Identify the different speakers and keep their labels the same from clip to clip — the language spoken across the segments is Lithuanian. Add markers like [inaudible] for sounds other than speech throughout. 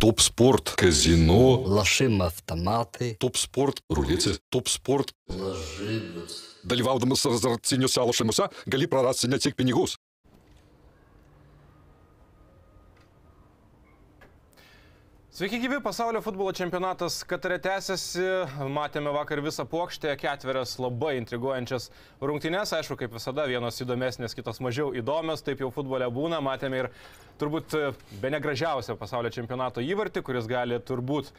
Speaker 1: Топ-спорт, казино.
Speaker 2: Лошим
Speaker 1: автоматы. Топ-спорт, рулеты. Топ-спорт.
Speaker 2: Ложимся.
Speaker 1: Dalyvaudamas razarciniuose lošimuose gali prarasti ne tik pinigus,
Speaker 3: Sveiki gyvi, pasaulio futbolo čempionatas Katare tęsiasi, matėme vakar visą plokštę, ketverias labai intriguojančias rungtynes, aišku, kaip visada, vienos įdomesnės, kitos mažiau įdomios, taip jau futbole būna, matėme ir turbūt be negražiausią pasaulio čempionato įvartį, kuris gali turbūt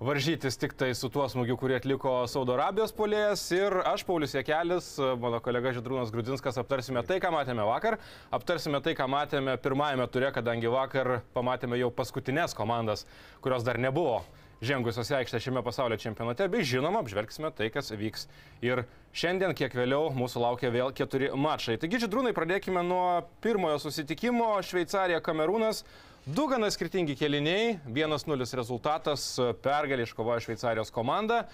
Speaker 3: varžytis tik tai su tuo smūgiu, kurį atliko Saudo Arabijos polėjas. Ir aš, Paulius Jekelis, mano kolega Židrūnas Grudinskas, aptarsime tai, ką matėme vakar. Aptarsime tai, ką matėme pirmajame ture, kadangi vakar pamatėme jau paskutinės komandas, kurios dar nebuvo žengusios į aikštę šiame pasaulio čempionate. Bei žinoma, apžvelgsime tai, kas vyks. Ir šiandien, kiek vėliau, mūsų laukia vėl keturi mačai. Taigi, Židrūnai, pradėkime nuo pirmojo susitikimo. Šveicarija, Kamerūnas. Du gana skirtingi keliniai, 1-0 rezultatas, pergalį iškovojo Šveicarijos komanda.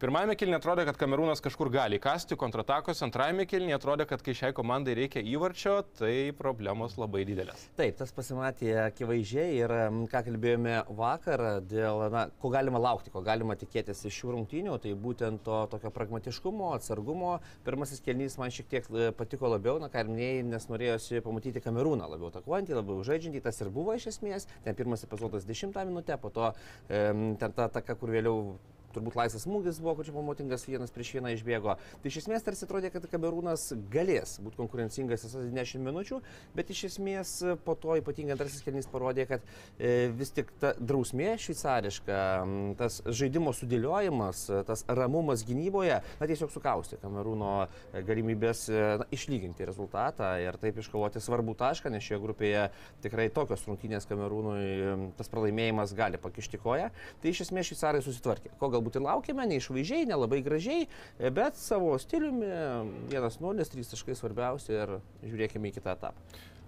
Speaker 3: Pirmajame kilnyje atrodė, kad Kamerūnas kažkur gali kasti kontratakos, antrajame kilnyje atrodė, kad kai šiai komandai reikia įvarčio, tai problemos labai didelės.
Speaker 4: Taip, tas pasimatė akivaizdžiai ir ką kalbėjome vakar dėl, na, ko galima laukti, ko galima tikėtis iš šių rungtynių, tai būtent to tokio pragmatiškumo, atsargumo. Pirmasis kelnys man šiek tiek e, patiko labiau, na, ką ir minėjai, nes norėjosi pamatyti Kamerūną labiau atakuojantį, labiau žaidžiantį, tas ir buvo iš esmės. Ten pirmas epizodas 10 minutę, po to e, ten ta ataka, kur vėliau turbūt laisvas smūgis buvo, kur čia pamotingas vienas prieš vieną išbėgo. Tai iš esmės tarsi atrodė, kad Kamerūnas galės būti konkurencingas visas 10 minučių, bet iš esmės po to ypatingai antrasis kelnys parodė, kad e, vis tik ta drausmė šveicariška, tas žaidimo sudėliojimas, tas ramumas gynyboje, na tiesiog sukausti Kamerūno galimybės e, na, išlyginti rezultatą ir taip iškovoti svarbų tašką, nes šioje grupėje tikrai tokios rungtynės Kamerūnui tas pralaimėjimas gali pakišti koją. Tai iš esmės šveicarai susitvarkė. Ko galbūt ir laukime, neišvaizdžiai, nelabai gražiai, e, bet savo stiliumi 1-0, 3 taškai svarbiausia ir žiūrėkime į kitą etapą.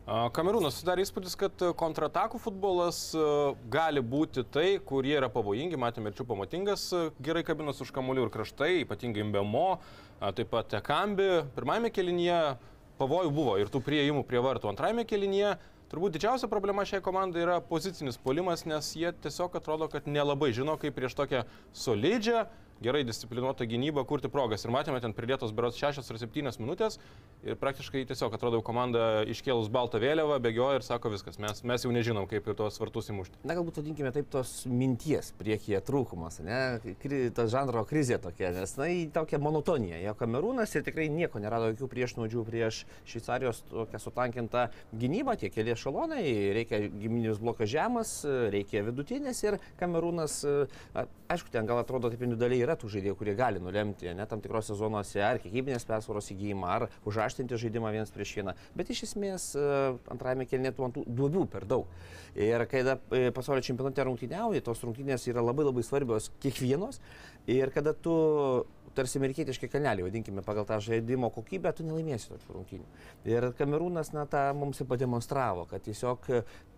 Speaker 3: Kamerūnas sudarė įspūdis, kad kontratakų futbolas a, gali būti tai, kurie yra pavojingi. Matėme ir Čiupo Matingas a, gerai kabinos už kamuolių ir kraštai, ypatingai Mbemo, taip pat Ekambi. Pirmajame kelinyje pavojų buvo ir tų prieimų prie vartų. Antrajame kelinyje turbūt didžiausia problema šiai komandai yra pozicinis polimas, nes jie tiesiog atrodo, kad nelabai žino, kaip prieš tokią solidžią, gerai disciplinuotą gynybą kurti progas. Ir matėme, ten pridėtos berots 6 ar 7 minutės ir praktiškai tiesiog atrodo komanda iškėlus baltą vėliavą, bėgioja ir sako viskas, mes, mes jau nežinom, kaip ir tuos vartus įmušti.
Speaker 4: Na, galbūt vadinkime taip tos minties priekyje trūkumas, ne? Kri, ta žanro krizė tokia, nes, na, į tokią monotoniją. Jo kamerūnas ir tikrai nieko nerado jokių priešnaudžių prieš Šveicarijos tokią sutankintą gynybą, tie keli šalonai, reikia gyminis blokas žemas, reikia vidutinės ir kamerūnas, aišku, ten gal atrodo taip individualiai yra tų žaidėjų, kurie gali nulemti, ne tam tikrose zonose, ar kiekybinės persvaros įgyjimą, ar užaštinti žaidimą vienas prieš vieną. Bet iš esmės e, antrajame kelnėtų ant tų duobių per daug. Ir kai e, pasaulio čempionate rungtyniauji, tos rungtynės yra labai labai svarbios kiekvienos. Ir kada tu tarsi amerikietiški kalneliai, vadinkime, pagal tą žaidimo kokybę, tu nelaimėsi tokių rungtynių. Ir Kamerūnas, na, tą mums ir pademonstravo, kad tiesiog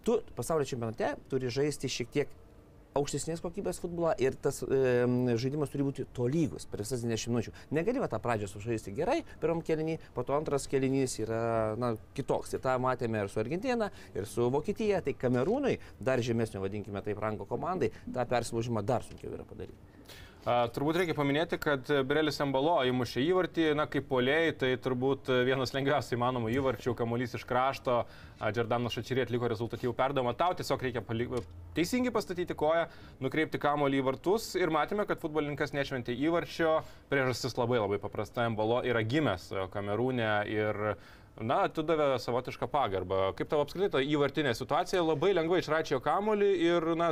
Speaker 4: tu pasaulio čempionate turi žaisti šiek tiek aukštesnės kokybės futbolą ir tas e, žaidimas turi būti tolygus per visas 20 minučių. Negali va tą pradžią sužaisti gerai, pirmam kelinį, po to antras kelinys yra na, kitoks. Ir tą matėme ir su Argentina, ir su Vokietija. Tai Kamerūnui, dar žemesnio, vadinkime taip, rango komandai, tą persilaužimą dar sunkiau yra padaryti.
Speaker 3: Turbūt reikia paminėti, kad Brelis Embalo įmušė įvartį, na kaip poliai, tai turbūt vienas lengviausiai įmanomų įvarčių, kamuolys iš krašto, Džerdanas Šačirė atliko rezultatyvų perdavimą, tau tiesiog reikia palik... teisingai pastatyti koją, nukreipti kamuolį į vartus ir matėme, kad futbolininkas nešventė įvarčio, priežastis labai labai paprasta, Embalo yra gimęs Kamerūne ir Na, atidavė savotišką pagarbą. Kaip tavo apskritai ta įvartinė situacija, labai lengvai išračiojo kamolį ir, na,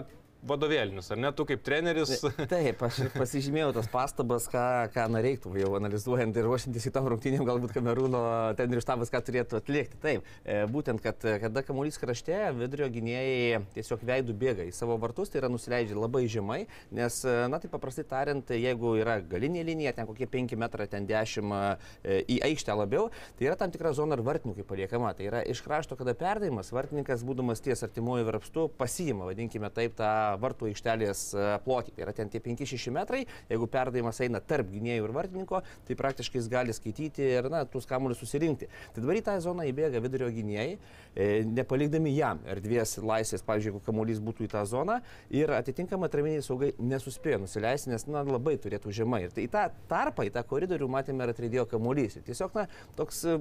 Speaker 3: vadovėlinis, ar ne tu kaip treneris?
Speaker 4: Taip, aš pasižymėjau tas pastabas, ką, ką reiktų jau analizuojant ir ruošiantis į tom rungtynėm, galbūt Kamerūno trenerių štabas ką turėtų atlikti. Taip, e, būtent, kad kada kamuolys krašte, vidurio gynėjai tiesiog veidų bėga į savo vartus, tai yra nusileidžia labai žemai, nes, na, tai paprastai tariant, jeigu yra galinė linija, ten kokie 5 metrai, ten 10 e, į aikštę labiau, tai yra tam tikra zona ir vartininkui paliekama. Tai yra iš krašto, kada perdavimas, vartininkas, būdamas ties artimuoju verpstu, pasiima, vadinkime taip, tą vartų aikštelės e, plotį. Tai yra ten tie 5-6 metrai, jeigu perdavimas eina tarp gynėjų ir vartininko, tai praktiškai jis gali skaityti ir na, tuos kamuolius susirinkti. Tai dabar į tą zoną įbėga vidurio gynėjai, e, nepalikdami jam erdvės laisvės, pavyzdžiui, jeigu kamuolys būtų į tą zoną ir atitinkamai atraminiai saugai nesuspėjo nusileisti, nes na, labai turėtų žemai. Ir tai į tą tarpą, į tą koridorių matėme ir atrėdėjo kamuolys. Tiesiog na, toks e,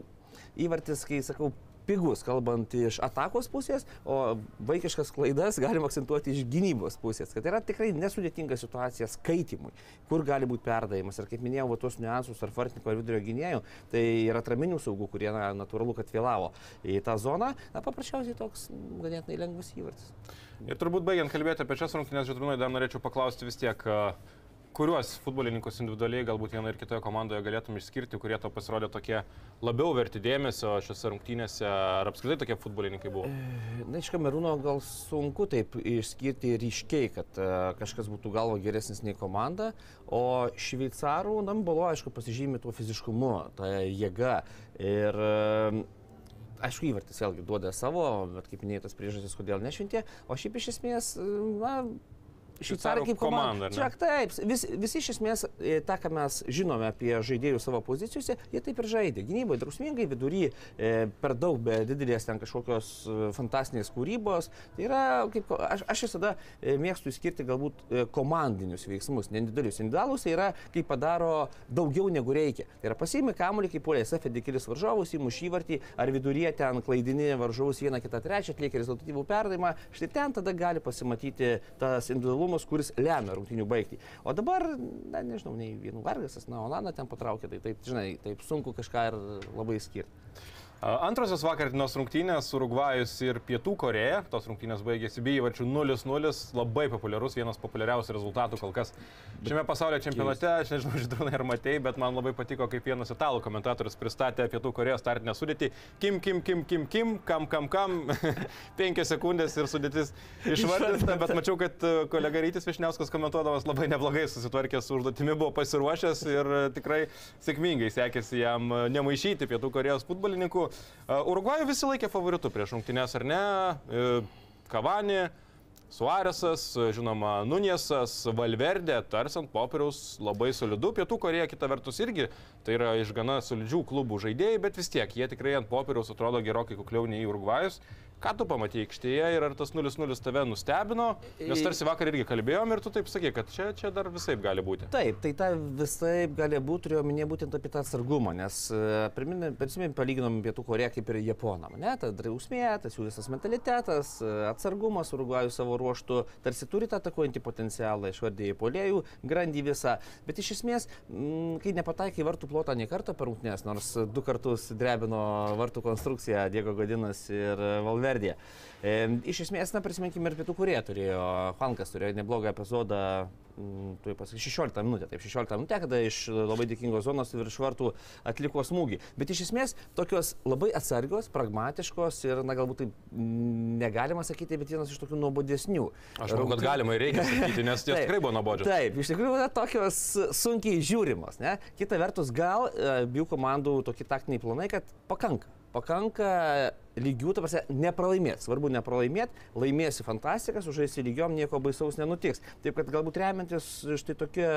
Speaker 4: įvartis, kai sakau, pigus, kalbant iš atakos pusės, o vaikiškas klaidas galima akcentuoti iš gynybos pusės, kad yra tikrai nesudėtinga situacija skaitimui, kur gali būti perdavimas. Ir kaip minėjau, va, tuos niuansus ar fartininko ar vidurio gynėjų, tai yra traminių saugų, kurie na, natūralu, kad vėlavo į tą zoną, na paprasčiausiai toks ganėtinai lengvas įvartis.
Speaker 3: Ir turbūt baigiant kalbėti apie šias rungtynės, Žydrūnai, dar norėčiau paklausti vis tiek, a, kuriuos futbolininkus individualiai galbūt vienoje ir kitoje komandoje galėtum išskirti, kurie tau pasirodė tokie labiau verti dėmesio šiose rungtynėse, ar apskritai tokie futbolininkai buvo?
Speaker 4: Na, iš Kamerūno gal sunku taip išskirti ryškiai, kad uh, kažkas būtų galvo geresnis nei komanda, o šveicarų, na, buvo, aišku, pasižymė tuo fiziškumu, tą jėgą. Ir uh, aišku, įvartis vėlgi duoda savo, bet kaip minėtas priežastis, kodėl nešventė, o šiaip iš esmės, na, Šveicarai kaip komanda.
Speaker 3: komanda?
Speaker 4: Čia taip, vis, visi iš esmės e, tą, ką mes žinome apie žaidėjų savo pozicijose, jie taip ir žaidė. Gynyboje drausmingai, vidury e, per daug be didelės ten kažkokios e, fantastinės kūrybos. Tai yra, kaip, aš, aš visada e, mėgstu išskirti galbūt komandinius veiksmus, ne individualius. Individualus tai yra, kai padaro daugiau negu reikia. Tai yra pasiimi kamuolį, kaip polės FD kelis varžovus, įmuš įvartį, ar viduryje ten klaidini varžovus vieną, kitą, trečią, atlieka rezultatyvų perdavimą. Štai ten tada gali pasimatyti tas individualumas, kuris lemia rungtinių baigtį. O dabar, na, nežinau, nei vienų vargasas, na, Olanda ten patraukė, tai taip, žinai, taip sunku kažką ir labai skirti.
Speaker 3: Antrosios vakardienos rungtynės Urugvajus ir Pietų Koreja. Tos rungtynės baigėsi bei įvarčių 0-0. Labai populiarus, vienas populiariausių rezultatų kol kas šiame pasaulio čempionate. Aš nežinau, [laughs] žydrūnai ar matėjai, bet man labai patiko, kaip vienas italų komentatorius pristatė Pietų Korejos startinę sudėtį. Kim, kim, kim, kim, kim, kam, kam, kam. [laughs] Penkias sekundės ir sudėtis išvardinta, bet mačiau, kad e, kolega Rytis Višniauskas komentuodamas labai neblogai susitvarkė su užduotimi, buvo pasiruošęs ir e, tikrai sėkmingai sekėsi jam e, nemaišyti Pietų Korejos futbolininkų. Urugvajų visi laikė favoritų prieš rungtynės, ar ne? Kavani, Suaresas, žinoma, Nuniesas, Valverdė, tarsi ant popieriaus labai solidu. Pietų Koreja kita vertus irgi tai yra iš gana solidžių klubų žaidėjai, bet vis tiek jie tikrai ant popieriaus atrodo gerokai kukliau nei Urugvajus. Ką tu pamatai aikštėje ir ar tas 0-0 tave nustebino? Nes tarsi vakar irgi kalbėjom ir tu taip sakė, kad čia, čia dar visai gali būti.
Speaker 4: Taip, tai ta visai gali būti, turėjau minėti būtent apie tą atsargumą, nes prisimėm, palyginom Pietų Koreją kaip ir Japonam, ne, ta drausmė, tas jų visas mentalitetas, e, atsargumas, Urugvajų savo ruoštų tarsi turi tą atakuojantį potencialą, išvardėjai polėjų, grandį visą, bet iš esmės, m, kai nepataikai vartų plotą ne kartą per rungtynės, nors du kartus drebino vartų konstrukciją Diego Godinas ir Valverdė. E, iš esmės, na, prisiminkime ir Pietų Korėją turėjo, Hankas turėjo neblogą epizodą, mm, tuoj pasakysiu, 16 minutę, taip, 16 minutę, kada iš labai dėkingos zonos virš vartų atliko smūgį. Bet iš esmės tokios labai atsargios, pragmatiškos ir, na, galbūt taip mm, negalima sakyti, bet vienas iš tokių nuobodesnių.
Speaker 3: Aš manau, kad galima ir reikia sakyti, nes jos tikrai buvo nuobodžios.
Speaker 4: Taip, iš tikrųjų yra tokios sunkiai žiūrimos. Ne? Kita vertus, gal e, abiejų komandų tokie taktiniai planai, kad pakanka. Pakanka lygių, ta prasme, nepralaimėti. Svarbu nepralaimėti, laimėsi fantastiką, sužaisi lygiom, nieko baisaus nenutiks. Taip kad galbūt remiantis štai tokie,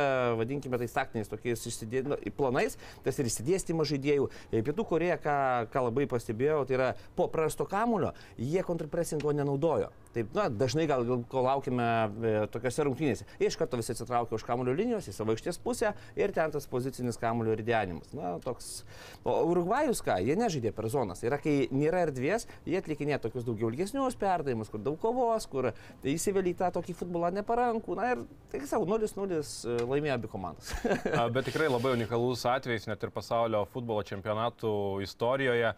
Speaker 4: vadinkime tai taktiniais tokiais išsidė... nu, planais, tas ir išsidėstymas žaidėjų. E, Pietų Koreja, ką, ką labai pastebėjau, tai yra po prasto kamulio, jie kontrpresingo nenaudojo. Taip, na, dažnai gal, gal ko laukime e, tokiuose rungtynėse. Jie iš karto visi atsitraukia už kamulio linijos į savo aikštės pusę ir ten tas pozicinis kamulio ridenimas. Na, toks. O Urugvajus ką, jie nežaidė per zonas. Yra, kai nėra erdvės, jie atlikinė tokius daugiau ilgesnius perdavimus, kur daug kovos, kur įsivėlė į tą tokį futbolą neparankų. Na ir, tai savo, 0-0 laimėjo abi komandos.
Speaker 3: Bet tikrai labai unikalus atvejis net ir pasaulio futbolo čempionatų istorijoje.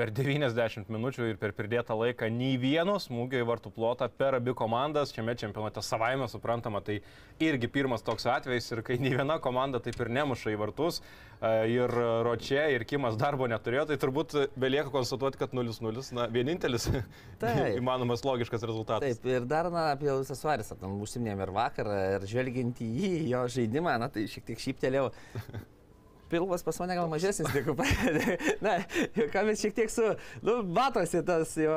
Speaker 3: Per 90 minučių ir per pridėtą laiką nei vieno smūgio į vartų plotą per abi komandas šiame čempionate savaime suprantama, tai irgi pirmas toks atvejis ir kai nei viena komanda taip ir nemuša į vartus a, ir Ročia ir Kimas darbo neturėjo, tai turbūt belieka konstatuoti, kad 0-0, na, vienintelis [laughs] įmanomas logiškas rezultatas.
Speaker 4: Taip, ir dar na, apie visą svarisą, tam užsiminėm ir vakar, ir žvelgiant į jį, jo žaidimą, na tai šiek tiek šyptelėjau. Pilvas pas mane gal mažesnis negu... [laughs] Na, juokamis šiek tiek su... Nu, matosi tas jo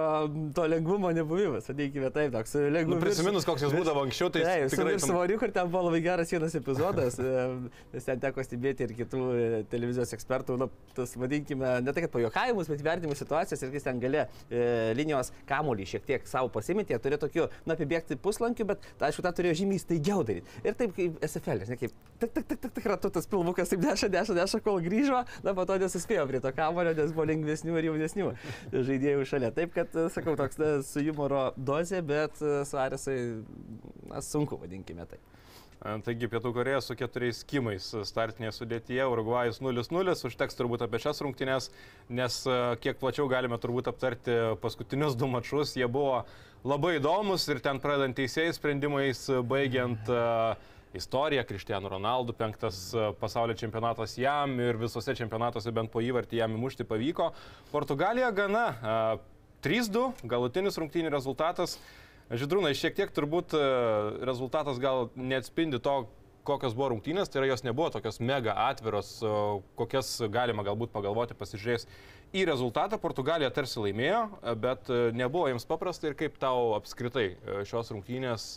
Speaker 4: to lengvumo nebuvimas, vadinkime taip, toks lengvumas.
Speaker 3: Nu, prisiminus, koks jis būdavo anksčiau, tai
Speaker 4: Taip, su
Speaker 3: tikrai...
Speaker 4: ir svariu, ir ten buvo labai geras vienas epizodas, nes ten teko stebėti ir kitų e, televizijos ekspertų, nu, tas vadinkime, ne tai kad pajokavimus, bet vertinimus situacijas ir jis ten gale e, linijos kamuolį šiek tiek savo pasimetė, turėjo tokių, na, apibėgti puslankių, bet, ta, aišku, tą turėjo žymiai staigiau daryti. Ir taip kaip SFL, ne kaip, tik, tik, tik, tik, tik ratu tas pilvukas, taip neša, neša, neša, kol grįžo, na, po to nesuspėjo prie to kamuolio, nes buvo lengvesnių ir jaunesnių žaidėjų šalia. Taip, kad, e, sakau, toks na, su humoro dozė, bet e, su Aresai, na, sunku, vadinkime tai.
Speaker 3: Taigi Pietų Koreja su keturiais skimais startinėje sudėtyje, Urugvajus 0-0, užteks turbūt apie šias rungtynes, nes e, kiek plačiau galime turbūt aptarti paskutinius du mačus, jie buvo labai įdomus ir ten pradant teisėjai sprendimais, baigiant uh, istoriją, Kristijanų Ronaldų, penktas pasaulio čempionatas jam ir visose čempionatuose bent po įvartį jam įmušti pavyko. Portugalija gana uh, 3-2, galutinis rungtynių rezultatas. Žydrūnai, šiek tiek turbūt e, rezultatas gal neatspindi to, kokios buvo rungtynės, tai yra jos nebuvo tokios mega atviros, kokias galima galbūt pagalvoti pasižiūrėjus į rezultatą. Portugalija tarsi laimėjo, bet e, nebuvo jiems paprasta ir kaip tau apskritai e, šios rungtynės,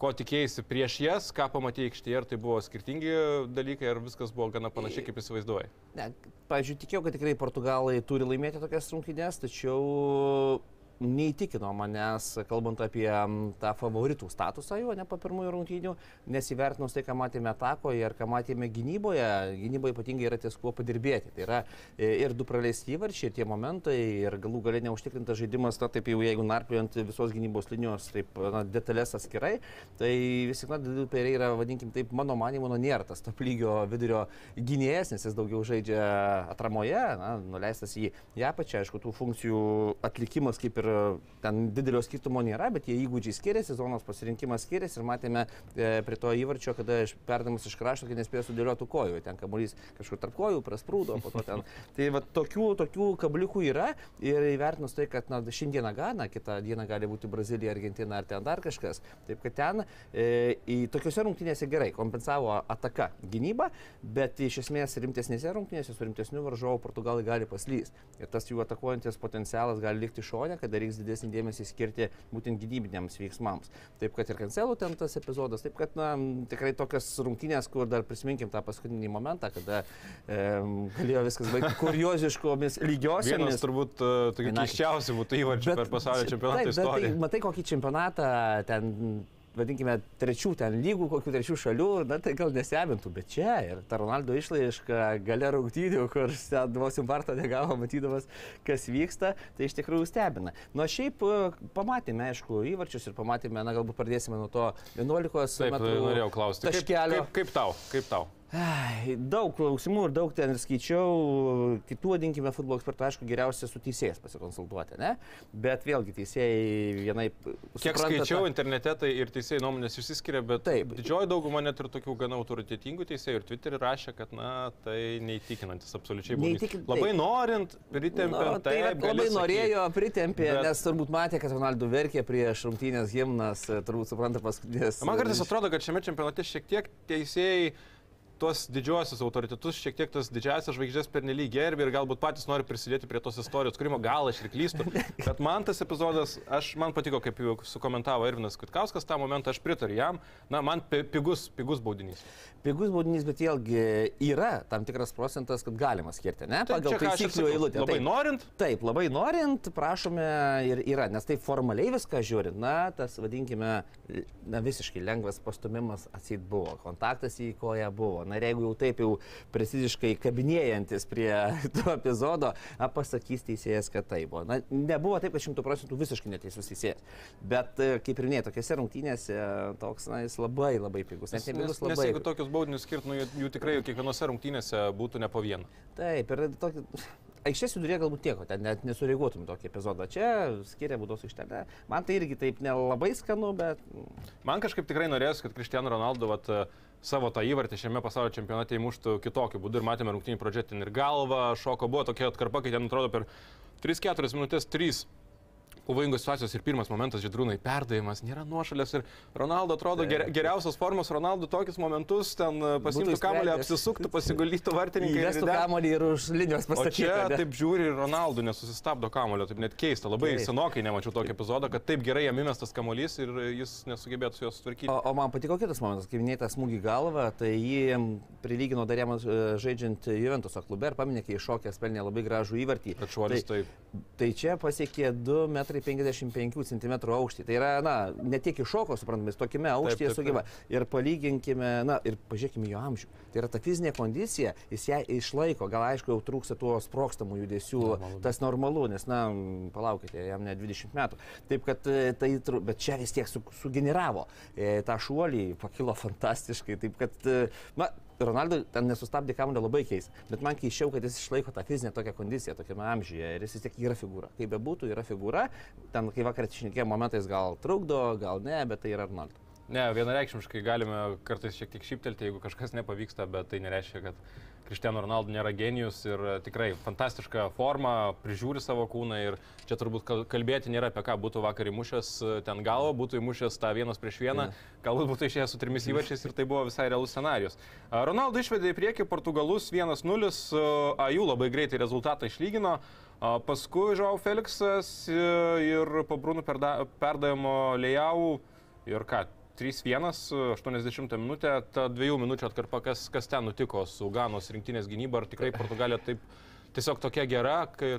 Speaker 3: ko tikėjai prieš jas, ką pamatėjai aikštėje, ar tai buvo skirtingi dalykai, ar viskas buvo gana panašiai, kaip įsivaizdavai?
Speaker 4: Ne, pavyzdžiui, tikėjau, kad tikrai portugalai turi laimėti tokias rungtynės, tačiau neįtikino manęs, kalbant apie tą favoritų statusą jau, ne po pirmųjų rungtynių, nesivertinus tai, ką matėme atakoje ir ką matėme gynyboje. Gynyboje ypatingai yra ties kuo padirbėti. Tai yra e, ir du praleisti įvarčiai, ir tie momentai, ir galų galia neužtikrintas žaidimas, na taip jau jeigu narpliojant visos gynybos linijos, taip na, detalės atskirai, tai vis tik, na, Diduperiai yra, vadinkim taip, mano manimu, nu, nėra tas top lygio vidurio gynėjas, nes jis daugiau žaidžia atramoje, na, nuleistas į ją pačią, aišku, tų funkcijų atlikimas kaip ir ten didelio skirtumo nėra, bet jie įgūdžiai skiriasi, zonos pasirinkimas skiriasi ir matėme e, prie to įvarčio, kada iš perdamas iš krašto, kai nespėjo sudėlioti kojų, ten kamuolys kažkur tarp kojų prasprūdo, po to ten. [laughs] Tai va tokių, tokių kabliukų yra ir įvertinus tai, kad na, šiandieną Gana, kitą dieną gali būti Brazilija, Argentina ar ten dar kažkas. Taip kad ten e, į tokiuose rungtynėse gerai kompensavo ataka gynybą, bet iš esmės rimtesnėse rungtynėse su rimtesniu varžovu Portugalai gali paslysti. Ir tas jų atakuojantis potencialas gali likti šone, kada reiks didesnį dėmesį skirti būtent gynybiniams veiksmams. Taip kad ir Kancelų ten tas epizodas, taip kad na, tikrai tokias rungtynės, kur dar prisiminkim tą paskutinį momentą, kada e, galėjo viskas baigti kurioziškomis lygiosiomis.
Speaker 3: Vienas turbūt uh, tokių keiščiausių būtų įvarčių per pasaulio čempionatą.
Speaker 4: Tai, matai, kokį čempionatą ten vadinkime, trečių ten lygų, kokių trečių šalių, na tai gal nesebintų, bet čia ir ta Ronaldo išlaiška gale rungtynių, kur vos imparto negavo, matydamas, kas vyksta, tai iš tikrųjų stebina. Nu, šiaip e, pamatėme, aišku, įvarčius ir pamatėme, na galbūt pradėsime nuo to 11
Speaker 3: Taip, metų. Taip, norėjau klausti.
Speaker 4: Taškelio.
Speaker 3: Kaip, kaip, kaip tau? Kaip tau?
Speaker 4: Ai, daug klausimų ir daug ten ir skaičiau. Kitų, vadinkime, futbolo ekspertų, aišku, geriausia su teisėjas pasikonsultuoti, ne? Bet vėlgi teisėjai vienai...
Speaker 3: Kiek skaičiau tą... internete, tai ir teisėjai nuomonės išsiskiria, bet
Speaker 4: Taip.
Speaker 3: didžioji dauguma net ir tokių gana autoritetingų teisėjų ir Twitter'į rašė, kad, na, tai neįtikinantis absoliučiai buvo. Neįtikin... Labai norint, pritempė.
Speaker 4: No, tai labai sakyti. norėjo, pritempė, bet... nes turbūt matė, kad Ronaldo verkė prieš rungtynės himnas, turbūt supranta paskutinės.
Speaker 3: Man kartais atrodo, kad šiame čempionate šiek tiek teisėjai tuos didžiuosius autoritetus, šiek tiek tas didžiasias žvaigždės pernelyg gerbė ir galbūt patys nori prisidėti prie tos istorijos kūrimo, gal aš ir klystu. [laughs] Bet man tas epizodas, aš, man patiko, kaip jau sukomentavo Irvinas Kutkauskas, tą momentą aš pritariu jam. Na, man pigus, pigus baudinys.
Speaker 4: Pigus baudinys, bet vėlgi yra tam tikras procentas, kad galima skirti, ne? Pagal taisyklių eilutę.
Speaker 3: Labai
Speaker 4: taip,
Speaker 3: norint?
Speaker 4: Taip, labai norint, prašome ir yra, nes tai formaliai viską žiūrint, na, tas vadinkime, na, visiškai lengvas pastumimas atsit buvo, kontaktas į koją buvo. Na ir jeigu jau taip jau preciziškai kabinėjantis prie [laughs] to epizodo, a, pasakys teisėjas, kad tai buvo. Na, nebuvo taip, kad šimtų procentų visiškai neteisus teisėjas. Bet e, kaip ir minėjau, tokiuose rungtynėse toks, na, jis labai labai pigus.
Speaker 3: Nes, nes, labai... nes jeigu tokius baudinius skirtų, nu, jų, jų tikrai kiekvienose rungtynėse būtų ne po vieną.
Speaker 4: Taip, ir tokį... Aikštės vidurė galbūt tiek, ten net nesureaguotum tokį epizodą. Čia skiria būdos aikštelę. Man tai irgi taip nelabai skanu, bet...
Speaker 3: Man kažkaip tikrai norėsiu, kad Kristiano Ronaldo vat, savo tą įvartį šiame pasaulio čempionate įmuštų kitokiu būdu ir matėme rungtynį pradžią ten ir galva šoko, buvo tokia atkarpa, kai ten atrodo per 3-4 minutės 3 pavojingos situacijos ir pirmas momentas, žydrūnai, perdavimas, nėra nuošalės ir Ronaldo atrodo ger, geriausios formos, Ronaldo tokius momentus ten e, pasimtų kamuolį, apsisuktų, pasiguldytų vartininkai.
Speaker 4: Įvestų kamuolį ir už linijos pastatytų.
Speaker 3: čia
Speaker 4: ane?
Speaker 3: taip žiūri ir Ronaldo nesusistabdo kamulio, taip net keista. Labai
Speaker 4: Taip.
Speaker 3: senokai nemačiau tokio epizodo, kad taip gerai jam įmestas kamuolys ir jis nesugebėtų su juos sutvarkyti.
Speaker 4: O, o man patiko kitas momentas, kai minėjai tą smūgį galvą, tai jį prilygino dar jam e, žaidžiant Juventuso klube ir paminė, kai iššokęs pelnė labai gražų įvartį.
Speaker 3: Bet šuolis
Speaker 4: tai,
Speaker 3: taip.
Speaker 4: tai čia pasiekė 2,55 cm aukštį. Tai yra, na, ne tiek iššoko, suprantame, jis tokiame aukštyje sugeba. Ir palyginkime, na, ir pažiūrėkime jo amžių. Tai yra ta fizinė kondicija, jis ją išlaiko. Gal aišku, jau trūksta tuo sprokstamų judesių,
Speaker 3: Normalu.
Speaker 4: tas normalu, nes, na, palaukite, jam ne 20 metų. Taip, kad e, tai, bet čia vis tiek su, sugeneravo e, tą šuolį, pakilo [laughs] fantastiškai. Taip, kad, e, na, Ronaldo ten nesustabdė kamuolio labai keis, bet man keiščiau, kad jis išlaiko tą fizinę tokią kondiciją, tokiame amžiuje ir jis vis tiek yra figūra. Kaip bebūtų, yra figūra, ten kai vakar šnekėjo momentais gal trukdo, gal ne, bet tai yra Ronaldo.
Speaker 3: Ne, vienareikšmiškai galime kartais šiek tiek šyptelti, jeigu kažkas nepavyksta, bet tai nereiškia, kad Cristiano Ronaldo nėra genijus ir e, tikrai fantastiška forma, prižiūri savo kūną ir čia turbūt kal- kalbėti nėra apie ką būtų vakar įmušęs e, ten galvą, būtų įmušęs tą vienas prieš vieną, galbūt būtų išėjęs su trimis įvarčiais ir tai buvo visai realus scenarijus. A, Ronaldo išvedė į priekį Portugalus 1-0, Aju labai greitai rezultatą išlygino. Paskui Žau Felixas e, ir po perda- perdavimo Lėjau ir ką, 3-1, 80 minutę, ta dviejų minučių atkarpa, kas, kas ten nutiko su Ganos rinktinės gynyba, ar tikrai Portugalija taip tiesiog tokia gera, kai,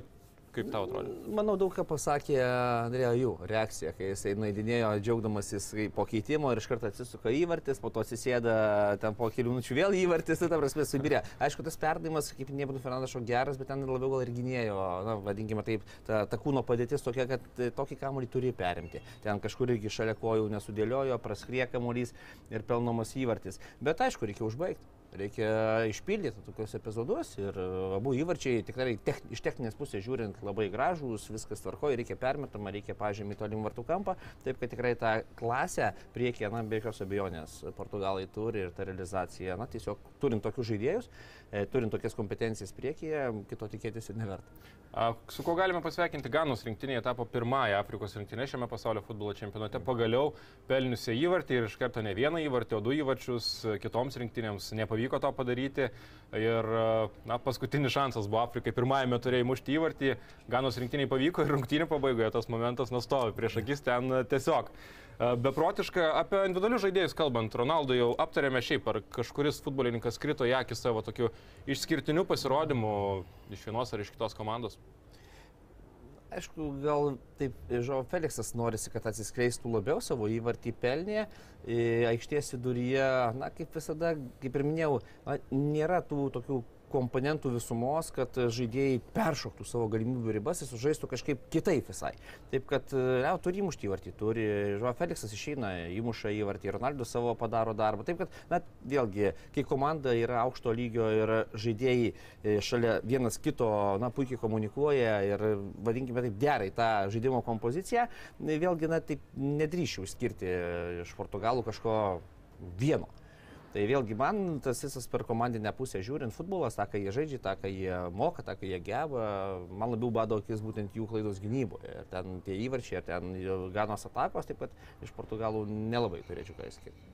Speaker 3: kaip tau atrodo?
Speaker 4: Manau, daug ką pasakė Andrėjo jų reakcija, kai jisai nuėdinėjo džiaugdamasis po keitimo ir iš karto atsisuka įvartis, po to atsisėda ten po kelių minučių vėl įvartis, tai ta prasme subirė. Aišku, tas perdavimas, kaip nebūtų Fernandašo geras, bet ten labiau gal ir gynėjo, na, vadinkime taip, ta, ta kūno padėtis tokia, kad tokį kamuolį turi perimti. Ten kažkur irgi šalia kojų nesudėliojo, praskrie kamuolys ir pelnomas įvartis. Bet aišku, reikia užbaigti. Reikia išpildyti tokius epizodus ir e, abu įvarčiai tikrai tech, iš techninės pusės žiūrint labai gražūs, viskas tvarkoja, reikia permetama, reikia pažymį tolim vartų kampą, taip kad tikrai tą klasę priekyje, na, be jokios abejonės, Portugalai turi ir ta realizacija, na, tiesiog turint tokius žaidėjus, e, turint tokias kompetencijas priekyje, kito tikėtis ir neverta.
Speaker 3: A, Su kuo galime pasveikinti Ganos rinktinėje, tapo pirmąją Afrikos rinktinę šiame pasaulio futbolo čempionate, pagaliau pelniusi įvartį ir iš karto ne vieną įvartį, o du įvarčius kitoms rinktinėms nepavyko to padaryti. Ir na, paskutinis šansas buvo Afrikai pirmajame turėjo įmušti įvartį, Ganos rinktiniai pavyko ir rungtynių pabaigoje tas momentas nustovi prieš akis ten e, tiesiog. E, Beprotiška, apie individualius žaidėjus kalbant, Ronaldo jau aptarėme šiaip, ar kažkuris futbolininkas krito į akį savo tokiu išskirtiniu pasirodymu iš vienos ar iš kitos komandos.
Speaker 4: Aišku, gal taip, Žao Feliksas norisi, kad atsiskleistų labiau savo įvartį pelnė. Aikštės viduryje, na, kaip visada, kaip ir minėjau, na, nėra tų tokių komponentų visumos, kad žaidėjai peršoktų savo galimybių ribas ir sužaistų kažkaip kitaip visai. Taip kad, ne, turi įmušti įvartį, turi, Žao Feliksas išeina, įmuša įvartį, Ronaldo savo padaro darbą. Taip kad, na, vėlgi, kai komanda yra aukšto lygio ir žaidėjai e, šalia vienas kito, na, puikiai komunikuoja ir, vadinkime taip, gerai tą žaidimo kompoziciją, e, vėlgi, na, taip nedrįšiau išskirti iš Portugalų kažko vieno. Tai vėlgi man tas visas per komandinę pusę žiūrint futbolas, tą, ką jie žaidžia, tą, ką jie moka, tą, ką jie geba, man labiau bado akis būtent jų klaidos gynyboje. Ir ten tie įvarčiai, ir ten ganos atakos, taip pat iš Portugalų nelabai turėčiau ką įskirti.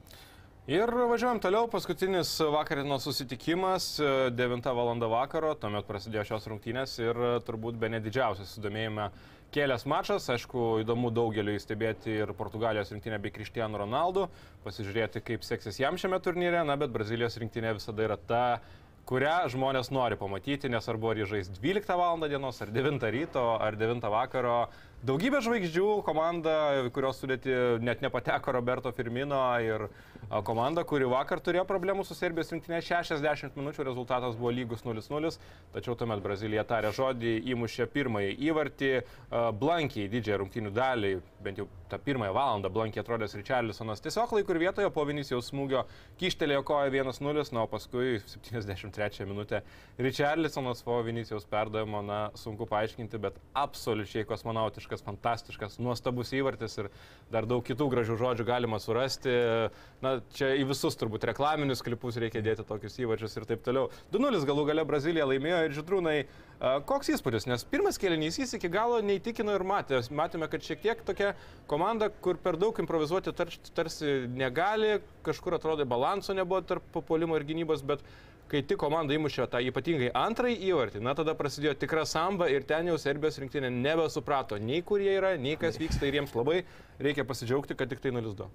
Speaker 3: Ir važiuojam toliau, paskutinis vakarino susitikimas, 9 val. vakaro, tuomet prasidėjo šios rungtynės ir turbūt be nedidžiausias sudomėjime kelias mačas, aišku, įdomu daugeliu stebėti ir Portugalijos rinktinę bei Cristiano Ronaldo, pasižiūrėti, kaip seksis jam šiame turnyre, na, bet Brazilijos rinktinė visada yra ta, kurią žmonės nori pamatyti, nesvarbu, ar jie žais 12 val. dienos, ar 9 ryto, ar 9 vakaro. Daugybė žvaigždžių, komanda, kurios sudėti net nepateko Roberto Firmino ir a, komanda, kuri vakar turėjo problemų su Serbijos rinktinė 60 minučių, rezultatas buvo lygus 0-0, tačiau tuomet Brazilija tarė žodį, įmušė pirmąjį įvartį, blankiai didžiąją rungtinių dalį, bent jau tą pirmąją valandą blankiai atrodęs Richarlisonas tiesiog laiku ir vietoje po Vinicijaus smūgio kyštelėjo koją 1-0, na, o paskui 73 minutę Richarlisonas po Vinicijaus perdavimo, na, sunku paaiškinti, bet absoliučiai kosmonautiška fantastiškas, fantastiškas, nuostabus įvartis ir dar daug kitų gražių žodžių galima surasti. Na, čia į visus turbūt reklaminius klipus reikia dėti tokius įvarčius ir taip toliau. 2-0 galų gale Brazilija laimėjo ir žydrūnai. Koks įspūdis, nes pirmas kėlinys jis iki galo neįtikino ir matė. Matėme, kad šiek tiek tokia komanda, kur per daug improvizuoti tar, tarsi negali, kažkur atrodo balanso nebuvo tarp papolimo ir gynybos, bet kai tik komanda įmušė tą ypatingai antrąjį įvartį, na tada prasidėjo tikra samba ir ten jau Serbijos rinktinė nebesuprato nei kur jie yra, nei kas vyksta ir jiems labai reikia pasidžiaugti, kad tik tai 0-2.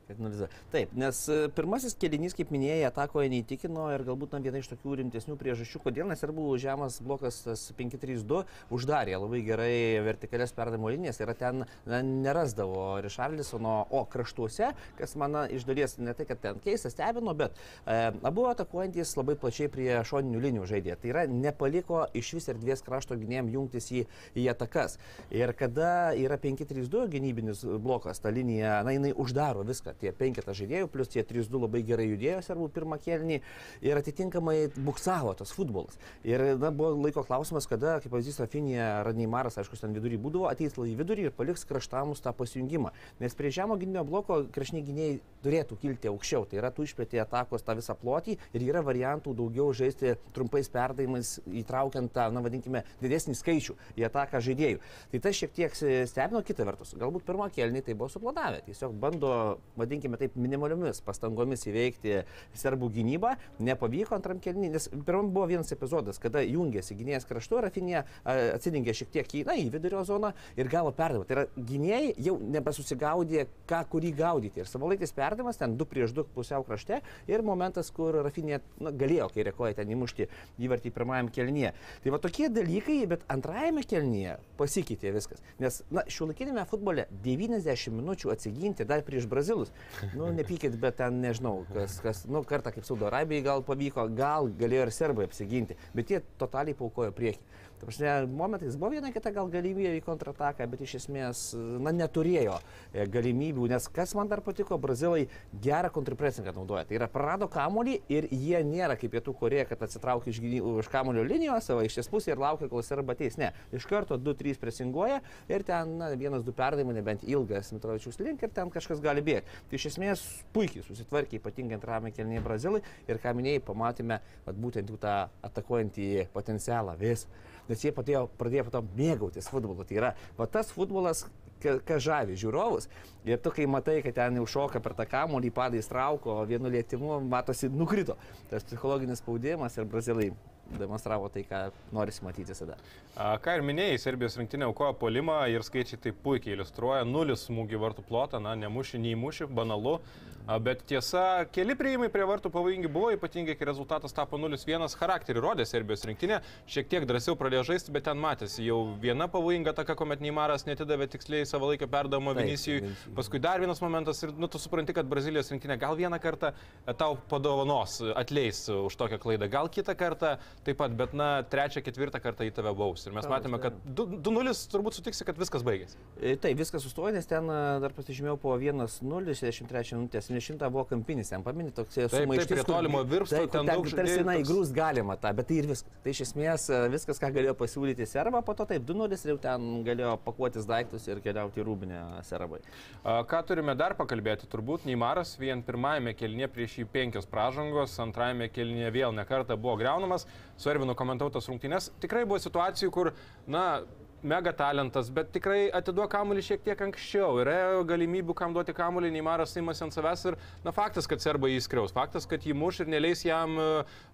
Speaker 4: Taip, nes e, pirmasis kelinys, kaip minėjai, atakoje neįtikino ir galbūt na, viena iš tokių rimtesnių priežasčių, kodėl nes ir buvo žemas blokas 5-3-2, uždarė labai gerai vertikalias perdavimo linijas ir ten na, nerasdavo Rišarlisono, o kraštuose, kas man iš dalies ne tai, kad ten keista stebino, bet e, abu atakuojantis labai plačiai prie šoninių linijų žaidė. Tai yra nepaliko iš vis erdvės krašto gynėjim jungtis į, į atakas. Ir kada yra 5-3-2 gynybinis blokas, ta linija, na, jinai uždaro viską. Tie penketą žaidėjų, plus tie 3-2 labai gerai judėjo servų pirmą kelnį ir atitinkamai buksavo tas futbolas. Ir na, buvo laiko klausimas, kada, kaip pavyzdys, Rafinė ar Neimaras, aišku, ten vidurį būdavo, ateis į vidurį ir paliks kraštamus tą pasijungimą. Nes prie žemo gynimo bloko kraštiniai gynėjai turėtų kilti aukščiau. Tai yra tu išplėtė atakos tą visą plotį ir yra variantų daugiau žaisti trumpais perdavimais, įtraukiant tą, na vadinkime, didesnį skaičių į ataką žaidėjų. Tai tas šiek tiek stebino kita vertus. Galbūt pirmą kelnį tai buvo su suplanavę. Tiesiog bando, vadinkime taip, minimaliomis pastangomis įveikti serbų gynybą. Nepavyko antram kelnį, nes pirmam buvo vienas epizodas, kada jungėsi gynėjas kraštu, Rafinė atsidengė šiek tiek į, na, į vidurio zoną ir gavo perdavimą. Tai yra gynėjai jau nebesusigaudė, ką kurį gaudyti. Ir savalaikis perdavimas ten 2 prieš 2 pusiau krašte ir momentas, kur Rafinė na, galėjo kairė koja ten įmušti įvartį pirmajam kelnyje. Tai va tokie dalykai, bet antrajame kelnyje pasikeitė viskas. Nes, na, šiuolaikinėme futbole 90 minučių atsiginti dar prieš brazilus. Nu, nepykit, bet ten nežinau, kas, kas nu, kartą kaip Saudo Arabijai gal pavyko, gal galėjo ir serbai apsiginti, bet jie totaliai paukojo priekį. Prasme, momentais buvo viena kita gal galimybė į kontrataką, bet iš esmės, na, neturėjo e, galimybių, nes kas man dar patiko, brazilai gerą kontrapresingą naudoja. Tai yra prarado kamuolį ir jie nėra kaip pietų Koreja, kad atsitraukia iš, iš kamulio linijos savo iš pusės ir laukia, kol serba ateis. Ne, iš karto 2-3 presinguoja ir ten na, vienas, du perdavimai, nebent ilgas Mitrovičius link ir ten kažkas gali bėgti. Tai iš esmės puikiai susitvarkė, ypatingai antrame kelnyje brazilai ir ką minėjai, pamatėme, kad būtent jų tą atakuojantį potencialą vis nes jie padėjo, pradėjo po to mėgautis futbolu. Tai yra, va tas futbolas, kas žavi žiūrovus. Ir tu, kai matai, kad ten jau šoka per tą kamuolį, padai strauko, vienu lietimu, matosi, nukrito. Tas psichologinis spaudimas ir brazilai demonstravo tai, ką norisi matyti visada.
Speaker 3: Ką ir minėjai, Serbijos rinktinė aukojo polimą ir skaičiai tai puikiai iliustruoja. Nulis smūgių vartų plotą, na, nemuši, neįmuši, banalu. Bet tiesa, keli prieimai prie vartų pavojingi buvo, ypatingai kai rezultatas tapo 0-1, charakterį rodė Serbijos rinktinė, šiek tiek drąsiau pradėjo žaisti, bet ten matėsi jau viena pavojinga taka, kuomet Neimaras netidavė tiksliai savo laiką perdavimo Vinicijui, paskui dar vienas momentas ir, nu, tu supranti, kad Brazilijos rinktinė gal vieną kartą tau padovanos, atleis už tokią klaidą, gal kitą kartą taip pat, bet, na, trečią, ketvirtą kartą į tave baus. Ir mes matėme, kad 2-0 turbūt sutiksi, kad viskas baigėsi.
Speaker 4: E, taip, viskas sustojo, nes ten dar pasižymėjau po 1-0, 63 minutės 70 buvo kampinis, ten paminė toks
Speaker 3: sumaištis. Prie tolimo virpsto,
Speaker 4: tai, ten, ten daug tarsi, na, įgrūs galima tą, bet tai ir viskas. Tai iš esmės e, viskas, ką galėjo pasiūlyti serba, po to taip 2-0 ir jau ten galėjo pakuotis daiktus ir keliauti į rūbinę serbai.
Speaker 3: Ką turime dar pakalbėti? Turbūt Neimaras vien pirmajame kelnie prieš jį penkios pražangos, antrajame kelnie vėl nekarta buvo greunamas, su Ervinu komentautas rungtynės. Tikrai buvo situacijų, kur, na, mega talentas, bet tikrai atiduok kamuolį šiek tiek anksčiau. Yra galimybių, kam duoti kamuolį, Neimaras įmas ant savęs ir, na, faktas, kad serbai įskriaus, faktas, kad jį muš ir neleis jam e,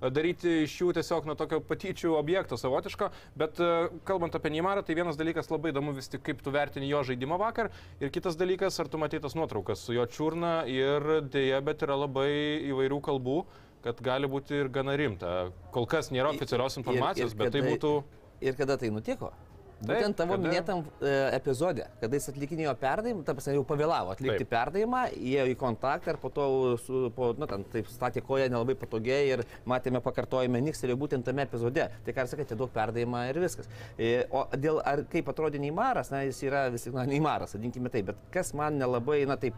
Speaker 3: daryti iš jų tiesiog nuo tokio patyčių objekto savotiško, bet e, kalbant apie Neimarą, tai vienas dalykas labai įdomu vis tik, kaip tu vertini jo žaidimą vakar ir kitas dalykas, ar tu matai tas nuotraukas su jo čiurna ir dėja, bet yra labai įvairių kalbų kad gali būti ir gana rimta. Kol kas nėra oficialios informacijos, ir, ir, ir bet tai būtų...
Speaker 4: Ir kada tai nutiko? Būtent tavo kada... minėtam e, epizode, kada jis atlikinėjo perdavimą, ta prasme jau pavėlavo atlikti taip. perdavimą, įėjo į kontaktą ir po to, su, po, nu, ten, taip, statė koją nelabai patogiai ir matėme pakartojimą Nikselį būtent tame epizode. Tai ką sakėte, daug perdavimą ir viskas. E, o dėl, ar kaip atrodė Neimaras, na, jis yra vis tik, na, Neimaras, vadinkime taip, bet kas man nelabai, na, taip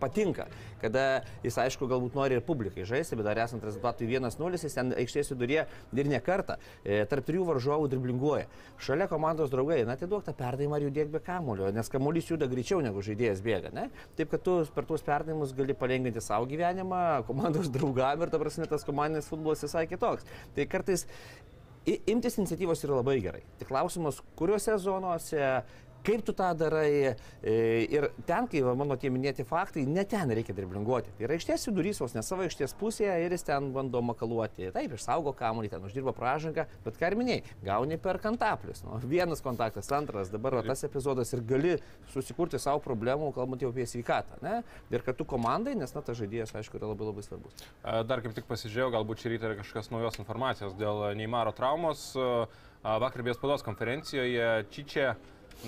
Speaker 4: patinka, kada jis aišku galbūt nori ir publikai žaisti, bet dar esant rezultatui 1-0, jis ten aikštės viduryje ir ne kartą e, tarp trijų varžovų driblinguoja. Šalia komandos draugai, na atiduok tą perdavimą ir judėk be kamulio, nes kamuolys juda greičiau negu žaidėjas bėga. Ne? Taip, kad tu per tuos perdavimus gali palengvinti savo gyvenimą, komandos draugam ir ta prasme tas komandinis futbolas visai kitoks. Tai kartais imtis iniciatyvos yra labai gerai. Tik klausimas, kuriuose zonuose, kaip tu tą darai e, ir ten, kai mano tie minėti faktai, ne ten reikia driblinguoti. Tai yra išties vidurys, vos ne savo išties pusėje ir jis ten bando makaluoti. Taip, išsaugo kamuolį, ten uždirba pražangą, bet ką ir minėjai, gauni per kantaplius. Nu, vienas kontaktas, antras, dabar va, tas epizodas ir gali susikurti savo problemų, kalbant jau apie sveikatą. Ne? Ir kartu komandai, nes na, tas žaidėjas, aišku, yra labai labai svarbus.
Speaker 3: Dar kaip tik pasižiūrėjau, galbūt šį rytą yra kažkokios naujos informacijos dėl Neymaro traumos. Vakar bės spaudos konferencijoje Čičia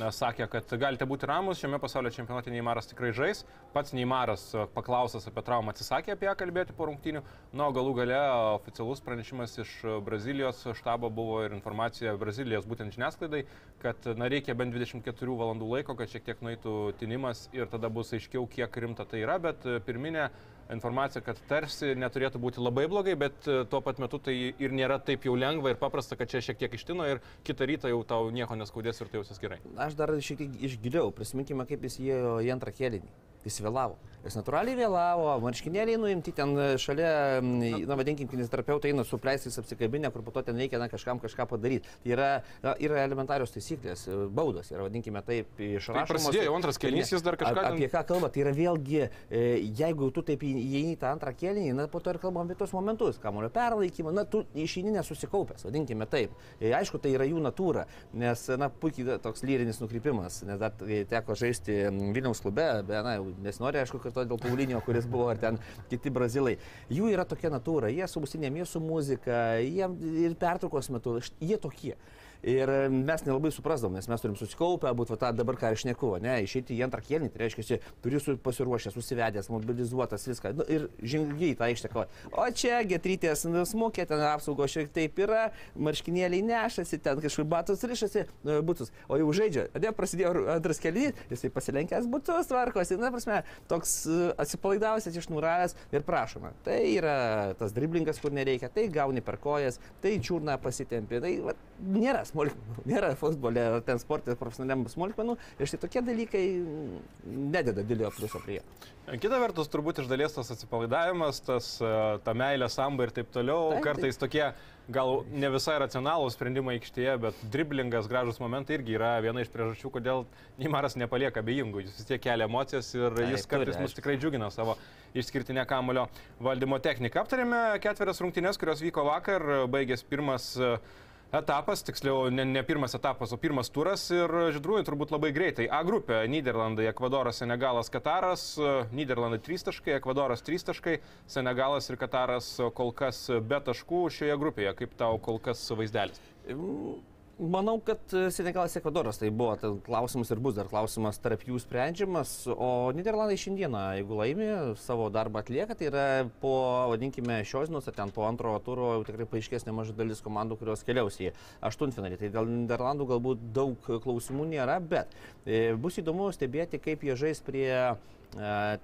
Speaker 3: na, sakė, kad galite būti ramus, šiame pasaulio čempionate Neymaras tikrai žais. Pats Neymaras e, paklausęs apie traumą atsisakė apie ją kalbėti po rungtynių. Na, galų gale oficialus pranešimas iš Brazilijos štabo buvo ir informacija Brazilijos būtent žiniasklaidai, kad na, reikia bent 24 valandų laiko, kad šiek tiek nueitų tinimas ir tada bus aiškiau, kiek rimta tai yra, bet e, pirminė informacija, kad tarsi neturėtų būti labai blogai, bet e, tuo pat metu tai ir nėra taip jau lengva ir paprasta, kad čia šiek tiek ištino ir kitą rytą jau tau nieko neskaudės ir tai jausis gerai.
Speaker 4: Aš dar šiek tiek išgiliau, prisiminkime, kaip jis įėjo į antrą kėlinį. Jis vėlavo. Jis natūraliai vėlavo, marškinėliai nuimti ten šalia, mm, na vadinkim, kineziterapeutai eina su pleistais apsikabinę, kur po to ten reikia na, kažkam kažką padaryti. Tai yra, na, yra elementarios taisyklės, baudos, yra vadinkime taip,
Speaker 3: Tai
Speaker 4: išrašomos.
Speaker 3: prasidėjo jau antras kėlinys, jis dar kažką ten-
Speaker 4: Apie ką kalba, tai yra vėlgi, e, jeigu tu taip įeini į tą antrą kėlinį, na po to ir kalbam apie tos momentus, kamulio perlaikymą, na tu išeini nesusikaupęs, vadinkime taip. E, Aišku, tai yra jų natūra, nes, na, puikiai toks lyrinis nukrypimas, nes dar e, teko žaisti Vilniaus klube, bet, na, nesinori, aišku, kartu dėl Paulinio, kuris buvo, ar ten kiti brazilai. Jų yra tokia natūra, jie su musinėm, jie su muzika, jie ir pertraukos metu, jie tokie. Ir e, mes nelabai suprasdavom, nes mes turim susikaupę, būt va tą dabar ką aš neku, ne, išeiti į antrą kėlinį, tai reiškia, turi su, pasiruošęs, susivedęs, mobilizuotas viską. Nu, ir žengiai tą aikštę kovą. O čia getrytės smūkė, ten apsaugos šiek taip yra, marškinėliai nešasi, ten kažkur batus rišasi, nu, butus. O jau žaidžia, ne, prasidėjo antras kėlinys, jisai pasilenkęs butus tvarkosi, na, prasme, toks e, atsipalaidavęs, išnūravęs ir prašoma. Tai yra tas driblingas, kur nereikia, tai gauni per kojas, tai čiurna pasitempi. Tai va, nėra smulkmenų, [laughs] nėra futbole ar ten sportė profesionaliam smulkmenų ir štai tokie dalykai mm, nededa didelio pliuso prie.
Speaker 3: Kita vertus, turbūt iš dalies tas atsipalaidavimas, tas, e, ta meilė samba ir taip toliau,
Speaker 4: Taip, taip.
Speaker 3: kartais tokie gal ne visai racionalūs sprendimai aikštėje, bet driblingas, gražus momentai irgi yra viena iš priežasčių, kodėl Neimaras nepalieka abejingų. Jis vis tiek kelia emocijas ir
Speaker 4: Taip,
Speaker 3: jis kartais mus tikrai džiugina savo išskirtinę kamulio valdymo techniką. Aptarėme ketverias rungtynes, kurios vyko vakar, baigės pirmas e, etapas, tiksliau ne, ne pirmas etapas, o pirmas turas ir žydrųjų turbūt labai greitai. A grupė - Niderlandai, Ekvadoras, Senegalas, Kataras. Niderlandai 3 taškai, Ekvadoras 3 taškai, Senegalas ir Kataras kol kas be taškų šioje grupėje. Kaip tau kol kas vaizdelis?
Speaker 4: Manau, kad e, Senegalas Ekvadoras tai buvo tai klausimas ir bus dar klausimas tarp jų sprendžiamas, o Niderlandai šiandieną, jeigu laimi, savo darbą atlieka, tai yra po, vadinkime, šios dienos, ar ten po antro turo tikrai paaiškės nemaža dalis komandų, kurios keliaus į aštuntfinalį. Tai dėl Niderlandų galbūt daug klausimų nėra, bet e, bus įdomu stebėti, kaip jie žais prie e,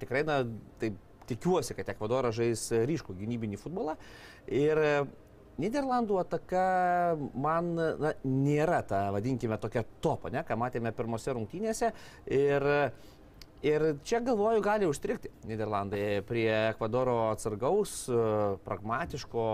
Speaker 4: tikrai, na, taip tikiuosi, kad Ekvadoras žais ryškų gynybinį futbolą. Ir Niderlandų ataka man na, nėra ta, vadinkime, tokia topa, ne, ką matėme pirmose rungtynėse. Ir, ir čia galvoju, gali užstrikti Niderlandai prie Ekvadoro atsargaus, pragmatiško,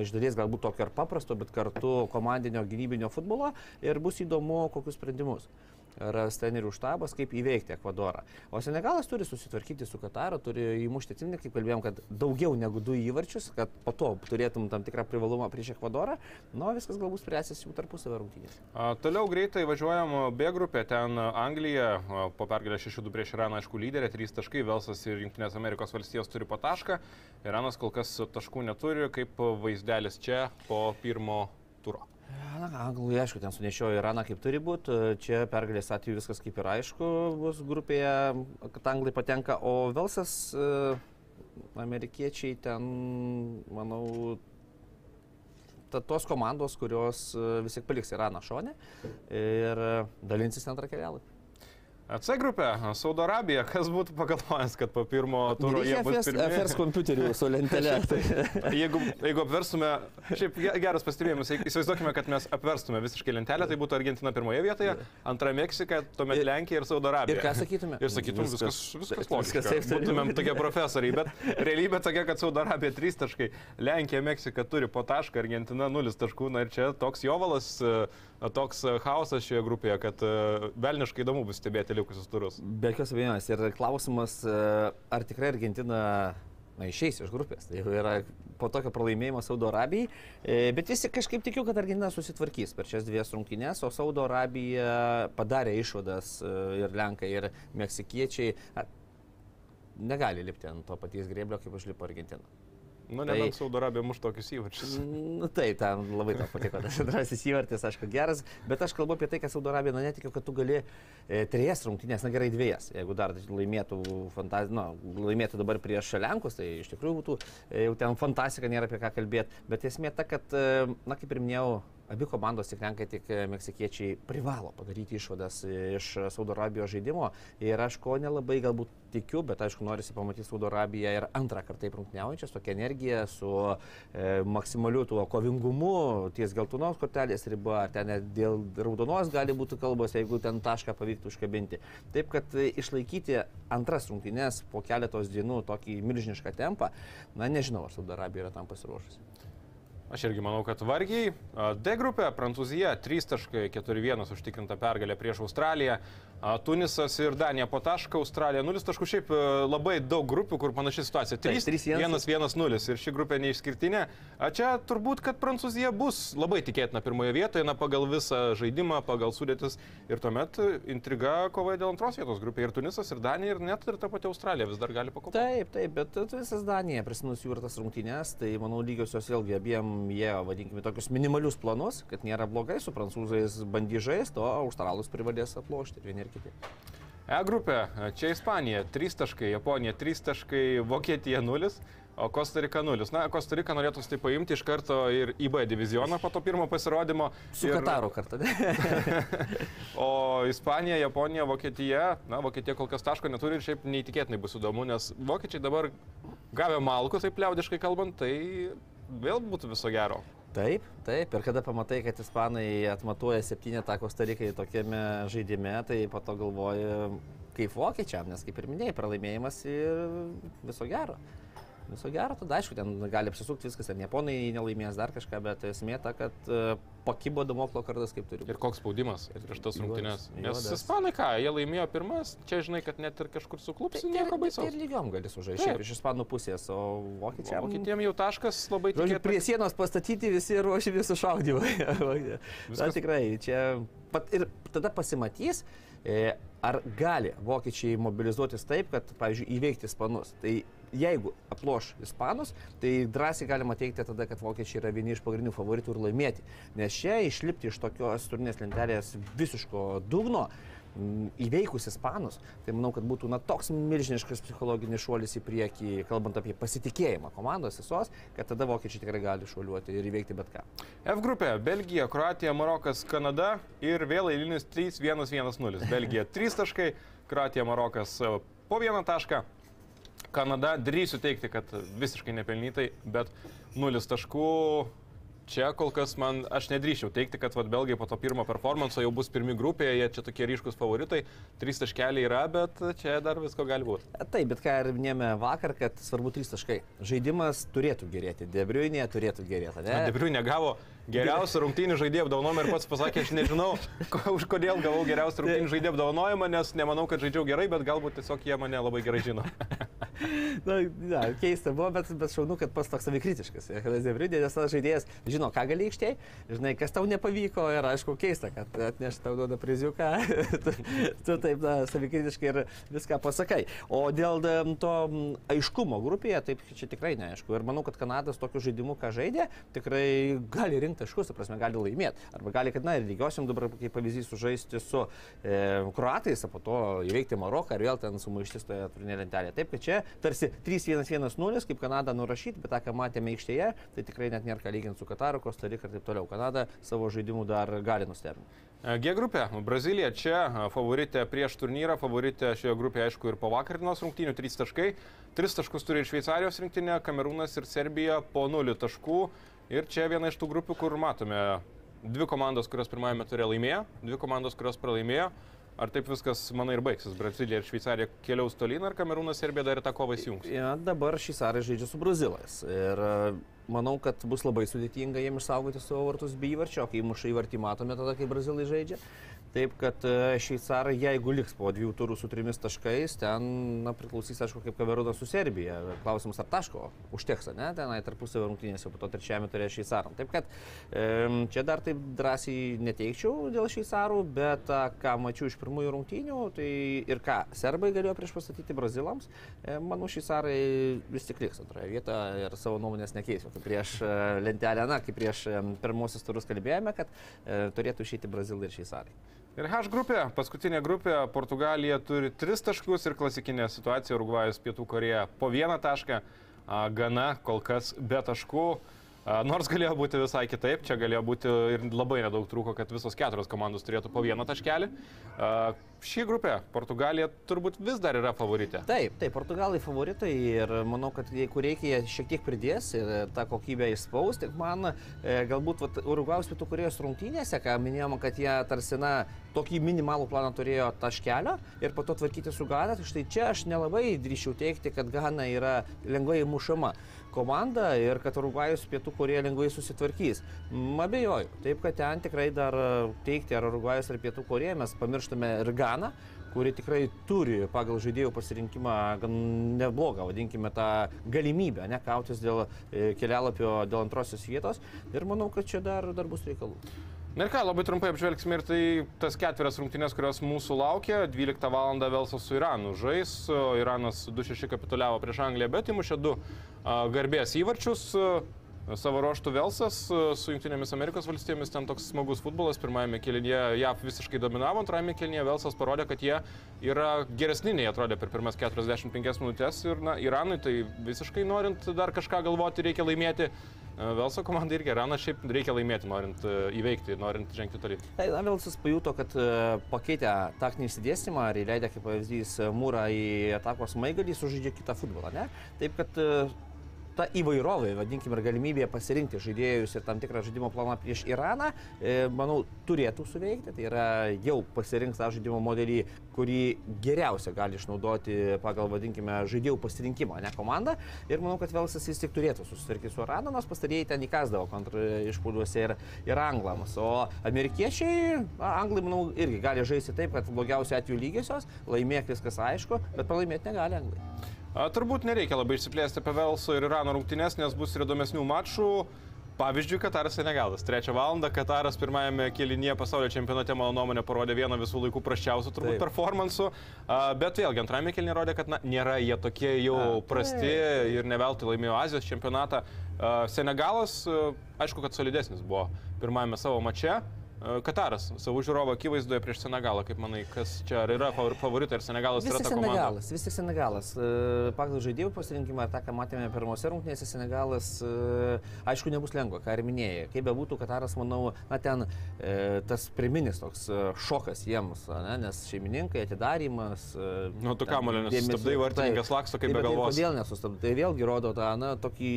Speaker 4: iš dalies galbūt tokio ir paprasto, bet kartu komandinio gynybinio futbolo ir bus įdomu, kokius sprendimus ras trenerių štabas, kaip įveikti Ekvadorą. O Senegalas turi susitvarkyti su Kataru, turi įmušti atsimti, kaip kalbėjom, kad daugiau negu du įvarčius, kad po to turėtum tam tikrą privalumą prieš Ekvadorą, nu viskas galbūt spręsis jų tarpusavio rungtynės.
Speaker 3: Toliau greitai važiuojam B grupė, ten Anglija po pergalę 6-2 prieš Iraną, aišku, lyderė, 3 taškai, Velsas ir Junktinės Amerikos valstijos turi po tašką, Iranas kol kas taškų neturi, kaip vaizdelis čia po pirmo turo.
Speaker 4: Na, anglai, aišku, ten sunešiojo Iraną kaip turi būti, čia pergalės atveju viskas kaip ir aišku bus grupėje, kad anglai patenka, o Velsas, e, amerikiečiai ten, manau, ta, tos komandos, kurios e, vis tiek paliks Iraną šonę ir dalinsis antrą kelialapį.
Speaker 3: C grupė, Saudo Arabija, kas būtų pagalvojęs, kad po pirmo turo jie bus
Speaker 4: FS,
Speaker 3: pirmi.
Speaker 4: FS kompiuterių su lentelė. [laughs] Tai,
Speaker 3: Jeigu, jeigu apverstume, šiaip ge- geras pastebėjimas, įsivaizduokime, kad mes apverstume visiškai lentelę, tai būtų Argentina pirmoje vietoje, antra Meksika, tuomet
Speaker 4: Ir-
Speaker 3: Lenkija ir Saudo Arabija.
Speaker 4: ir ką sakytume?
Speaker 3: Ir sakytum, viskas, viskas logiška.
Speaker 4: Viskas
Speaker 3: Būtumėm tokie profesoriai, bet realybė tokia, kad Saudo Arabija 3 taškai, Lenkija, Meksika turi po tašką, Argentina 0 taškų, na ir čia toks jovalas, e, toks e, chaosas šioje grupėje, kad e, velniškai įdomu bus stebėti likusius turus.
Speaker 4: Be jokios abejonės. Ir klausimas, e, ar tikrai Argentina na, išeis iš grupės. Tai jau yra po tokio pralaimėjimo Saudo Arabijai. Bet visi kažkaip tikiu, kad Argentina susitvarkys per šias dvies rungtynes, o Saudo Arabija padarė išvadas ir Lenkai, ir Meksikiečiai. Negali lipti ant to paties grėblio, kaip užlipo Argentina.
Speaker 3: Nu,
Speaker 4: Tai-
Speaker 3: nebent Saudo Arabija muš tokius įvarčius. [laughs]
Speaker 4: Nu, taip, tam labai to patiko tas antrasis įvartis, aišku, geras, bet aš kalbu apie tai, kad Saudo Arabija, na, netikiu, kad tu gali e, trejas rungtynės, na gerai, dviejas. Jeigu dar laimėtų, fantaz... na, laimėtų dabar prieš Lenkus, tai iš tikrųjų būtų e, jau ten fantastika, nėra apie ką kalbėti. Bet esmė ta, kad, e, na, kaip ir minėjau, abi komandos, tiek Lenkai, tiek e, Meksikiečiai, privalo padaryti išvadas iš Saudo Arabijos žaidimo. Ir aš ko nelabai galbūt tikiu, bet aišku, norisi pamatyti Saudo Arabiją ir antrą kartą su tokia energija, su e, maksimaliu tuo kovingumu, ties geltonos kortelės riba, ar ten dėl raudonos gali būti kalbos, jeigu ten tašką pavyktų užkabinti. Taip, kad e, išlaikyti antras rungtynės po keletos dienų tokį milžinišką tempą, na nežinau, ar Saudo Arabija yra tam pasiruošusi.
Speaker 3: Aš irgi manau, kad vargiai. D grupė - Prancūzija 3.41 užtikrinta pergalė prieš Australiją. Tunisas ir Danija po tašką, Australija 0 taškų. Šiaip e, labai daug grupių, kur panaši situacija.
Speaker 4: Taip,
Speaker 3: 3-1-1-0 ir ši grupė neišskirtinė. A, Čia turbūt, kad Prancūzija bus labai tikėtina pirmoje vietoje, na, pagal visą žaidimą, pagal sudėtis. Ir tuomet e, intriga kovoja dėl antros vietos grupėje. Ir Tunisas, ir Danija, ir net ir ta pati Australija vis dar gali pakovoti.
Speaker 4: Taip, taip, bet visas Danija prisinus jų ir tas rungtynės, tai manau lygiosios vėlgi abiem jie, vadinkime, tokius minimalius planus, kad nėra blogai, su prancūzais bandys žaisti, o australus privalės aplošti ir kiti.
Speaker 3: E grupė, čia Ispanija 3 taškai, Japonija 3 taškai, Vokietija 0, o Kostarika 0. Na, Kostarika norėtų tai paimti iš karto ir į B divizioną po to pirmo pasirodymo.
Speaker 4: Su
Speaker 3: ir,
Speaker 4: Kataru kartą. [laughs]
Speaker 3: O Ispanija, Japonija, Vokietija, na, Vokietija kol kas taško neturi ir šiaip neįtikėtinai bus įdomu, nes vokiečiai dabar gavę malku, taip liaudiškai kalbant, tai vėl būtų viso gero.
Speaker 4: Taip, taip, ir kada pamatai, kad ispanai atmatuoja septynetą Kostarikai tokiame žaidime, tai po to galvoji, kaip vokiečiam, nes kaip ir minėjai, pralaimėjimas ir viso gero. Viso gero, tada aišku, ten gali apsisukti viskas, ten japonai nelaimės dar kažką, bet esmė ta, kad e, pakibo damoklo kardas kaip turi
Speaker 3: Ir koks spaudimas prieš tas
Speaker 4: Juodas,
Speaker 3: rungtynes. Nes. Ispanai ką, jie laimėjo pirmas, čia žinai, kad net ir kažkur suklups, nieko
Speaker 4: Tai
Speaker 3: baisaus.
Speaker 4: ir lygiom gali sužaisti, iš ispanų pusės, o vokiečiam...
Speaker 3: Vokietiem jau taškas labai tikėtina.
Speaker 4: prie sienos pastatyti visi ruošia visų šaudymą. [laughs] Na, tikrai, čia pat, ir tada pasimatys, ar gali vokiečiai mobilizuotis taip, kad, pavyzdžiui, įveikti ispanus. Tai jeigu aploš ispanus, tai drąsiai galima teikti tada, kad vokiečiai yra vieni iš pagrindinių favoritų ir laimėti. Nes čia išlipti iš tokios turinės lentelės visiško dugno, įveikus ispanus, tai manau, kad būtų na, toks milžiniškas psichologinis šuolis į priekį, kalbant apie pasitikėjimą komandos visos, kad tada vokiečiai tikrai gali šuoliuoti ir įveikti bet ką.
Speaker 3: F grupė - Belgija, Kroatija, Marokas, Kanada ir vėl eilinis 3-1-1-0. [laughs] Belgija 3 taškai, Kroatija, Marokas e, po 1 tašką. Kanada drįsiu teikti, kad visiškai nepelnytai, bet 0 taškų. Čia kol kas man, aš nedrįšiau teikti, kad vat, belgai po to pirmo performanso jau bus pirmi grupėje, jie čia tokie ryškus favoritai, trys taškeliai yra, bet čia dar visko gali būti.
Speaker 4: Taip, bet ką ir minėjome vakar, kad svarbu trys taškai. Žaidimas turėtų gerėti, debriuinė turėtų gerėti. Ne?
Speaker 3: Debriu negavo geriausią rungtynių žaidėjų apdovanojimą ir pats pasakė, aš nežinau, ko, už kodėl gavau geriausią rungtynių žaidėjų apdovanojimą, nes nemanau, kad žaidžiau gerai, bet galbūt tiesiog jie mane labai gerai žino. [laughs]
Speaker 4: Na, na, keista buvo, bet, bet šaunu, kad pas toks savikritiškas. Kada debriuinė, nes tas žaidėjas žino, ką gali aikštėje, žinai, kas tau nepavyko ir aišku, keista, kad atneš tau duoda priziuką, [laughs] tu, tu taip na, savikritiškai ir viską pasakai. O dėl to aiškumo grupėje, taip čia tikrai neaišku. Ir manau, kad Kanadas tokiu žaidimu, ką žaidė, tikrai gali rinkti taškus, ta prasme, gali laimėti. Arba gali, kad, na, ir lygiosiam dabar, kaip pavyzdys, sužaisti su e, Kroatais, o po to įveikti Maroką ir vėl ten sumaištis toje turnė lentelėje. Taip, kad čia tarsi 3-1-1-0, kaip Kanada nurašyti, bet tą, ką matėme aikštėje, tai tikrai net nėra ką lyginti su Kataru, Kostarika ir taip toliau. Kanada savo žaidimų dar gali nustebinti.
Speaker 3: E, G grupė. Brazilija čia e, favoritė prieš turnyrą, favoritė šioje grupėje, aišku, ir po vakarinos rungtynių 3 taškai. 3 taškus turi ir Šveicarijos rinktinė, Kamerūnas ir Serbija po 0 taškų. Ir čia viena iš tų grupių, kur matome dvi komandos, kurios pirmajame turė laimėjo, dvi komandos, kurios pralaimėjo. Ar taip viskas, manai, ir baigsis? Brazilija ir Šveicarija keliaus tolyn, ar Kamerūnas Serbija dar ir tą kovą įsijungs?
Speaker 4: Ja, dabar šį sarą žaidžia su Brazilais. Ir e, manau, kad bus labai sudėtinga jiems išsaugoti savo vartus bei įvarčio, kai muša įvartį matome tada, kai Brazilai žaidžia. Taip, kad e, šveicarai, jeigu liks po dviejų turų su trimis taškais, ten na, priklausys, aišku, kaip Kamerunas su Serbija. Klausimas, ar taško užteks, ne, tenai tarpusavio rungtynėse, po to trečiame turės šveicaram. Taip, kad e, čia dar taip drąsiai neteikčiau dėl šveicarų, bet a, ką mačiau iš pirmųjų rungtynių, tai ir ką serbai galėjo prieš pastatyti brazilams, e, manau, šveicarai vis tik liks antroje vietoje ir savo nuomonės nekeisiu. Kaip prieš e, lentelę, na, kaip prieš pirmosius turus kalbėjome, kad e, turėtų išeiti brazilai ir šveicarai.
Speaker 3: Ir H grupė, paskutinė grupė, Portugalija turi 3 taškus ir klasikinė situacija, Urugvajus, Pietų Koreja po vieną tašką, Gana kol kas be taškų. Nors galėjo būti visai kitaip, čia galėjo būti ir labai nedaug trūko, kad visos keturios komandos turėtų po vieną taškelį. Šį grupę Portugalija turbūt vis dar yra favoritė.
Speaker 4: Taip, taip, portugalai favoritai ir manau, kad jeigu reikia, jie šiek tiek pridės ir tą kokybę įspaus. Tik man e, galbūt Urugvaus pietų Korejos rungtynėse, ką minėjom, kad jie tarsi, na, tokį minimalų planą turėjo taškelio ir po to tvarkyti su Gana, tai štai čia aš nelabai drįšiau teikti, kad Gana yra lengvai mušama komanda ir kad Urugvajus pietų Koreja lengvai susitvarkys. Abejoju. Taip, kad ten tikrai dar teikti ar Urugvajus ar pietų Koreja mes pamirštame ir Ganą kuri tikrai turi pagal žaidėjų pasirinkimą gan neblogą, vadinkime, tą galimybę, ne kautis dėl e, kelialapio, dėl antrosios vietos. Ir manau, kad čia dar, dar bus reikalų.
Speaker 3: Na ir ką, labai trumpai apžvelgsime ir tai tas ketverias rungtynės, kurios mūsų laukia. 12 val. Velsas su Iranu žais. Iranas 2-6 kapituliavo prieš Angliją, bet įmušė du a, garbės įvarčius. Savo ruoštų Velsas su Junktinėmis Amerikos valstybėmis ten toks smagus futbolas. Pirmajame kelyje JAV visiškai dominavo, antrajame kelyje Velsas parodė, kad jie yra geresni nei atrodė per pirmas 45 minutės. Ir na, Iranui tai visiškai norint dar kažką galvoti reikia laimėti. Velso komanda irgi Iraną šiaip reikia laimėti, norint e, įveikti, norint žengti toli.
Speaker 4: Tai na, Velsas pajuto, kad e, pakeitę taktinį įsidėstymą ir įleidę kaip pavyzdys Mūrą į atakos maigalį, sužaidžia kitą futbolą. Ne? Taip kad e, ta įvairovė, vadinkime, ir galimybė pasirinkti žaidėjus ir tam tikrą žaidimo planą prieš Iraną, e, manau, turėtų suveikti. Tai yra jau pasirinks tą žaidimo modelį, kurį geriausia gali išnaudoti pagal, vadinkime, žaidėjų pasirinkimą, ne komandą. Ir manau, kad Velsas vis tik turėtų susitvarkyti su Iranu, nors pastarėjai ten įkasdavo kontra išpūliuose ir, ir anglams. O amerikiečiai, anglai, manau, irgi gali žaisti taip, kad blogiausiu atveju lygiosios, laimėk viskas aišku, bet pralaimėti negali anglai.
Speaker 3: Turbūt nereikia labai išsiplėsti apie Velso ir Irano rungtynės, nes bus ir įdomesnių mačų. Pavyzdžiui, Kataras Senegalas. Trečią valandą Kataras pirmajame kėlinėje pasaulio čempionate, mano nuomonė, parodė vieną visų laikų prasčiausių turbūt
Speaker 4: Taip.
Speaker 3: performansų. Bet vėlgi, antrajame kėlinėje rodė, kad na, nėra jie tokie jau
Speaker 4: A,
Speaker 3: prasti ir neveltui laimėjo Azijos čempionatą. Senegalas, aišku, kad solidesnis buvo pirmajame savo mače. Kataras savo žiūrovo akivaizdoje prieš Senegalą, kaip manai, kas čia ar yra favor- favoritai, ar Senegalas
Speaker 4: Vis
Speaker 3: yra
Speaker 4: tik? Senegalas, vis tik Senegalas. Pagal žaidėjų pasirinkimą, tą, ką matėme pirmose rungtynėse, Senegalas, aišku, nebus lengva, ką ir minėjai. Kaip bebūtų, Kataras, manau, na ten tas priminis toks šokas jiems, ne, nes šeimininkai, atidarimas.
Speaker 3: Nu, tu kamulio nesustabdai, vartininkas laksto kaip
Speaker 4: Taip,
Speaker 3: be
Speaker 4: tai
Speaker 3: galvos.
Speaker 4: Kodėl nesustabdai? Tai vėlgi rodo tą, na, tokį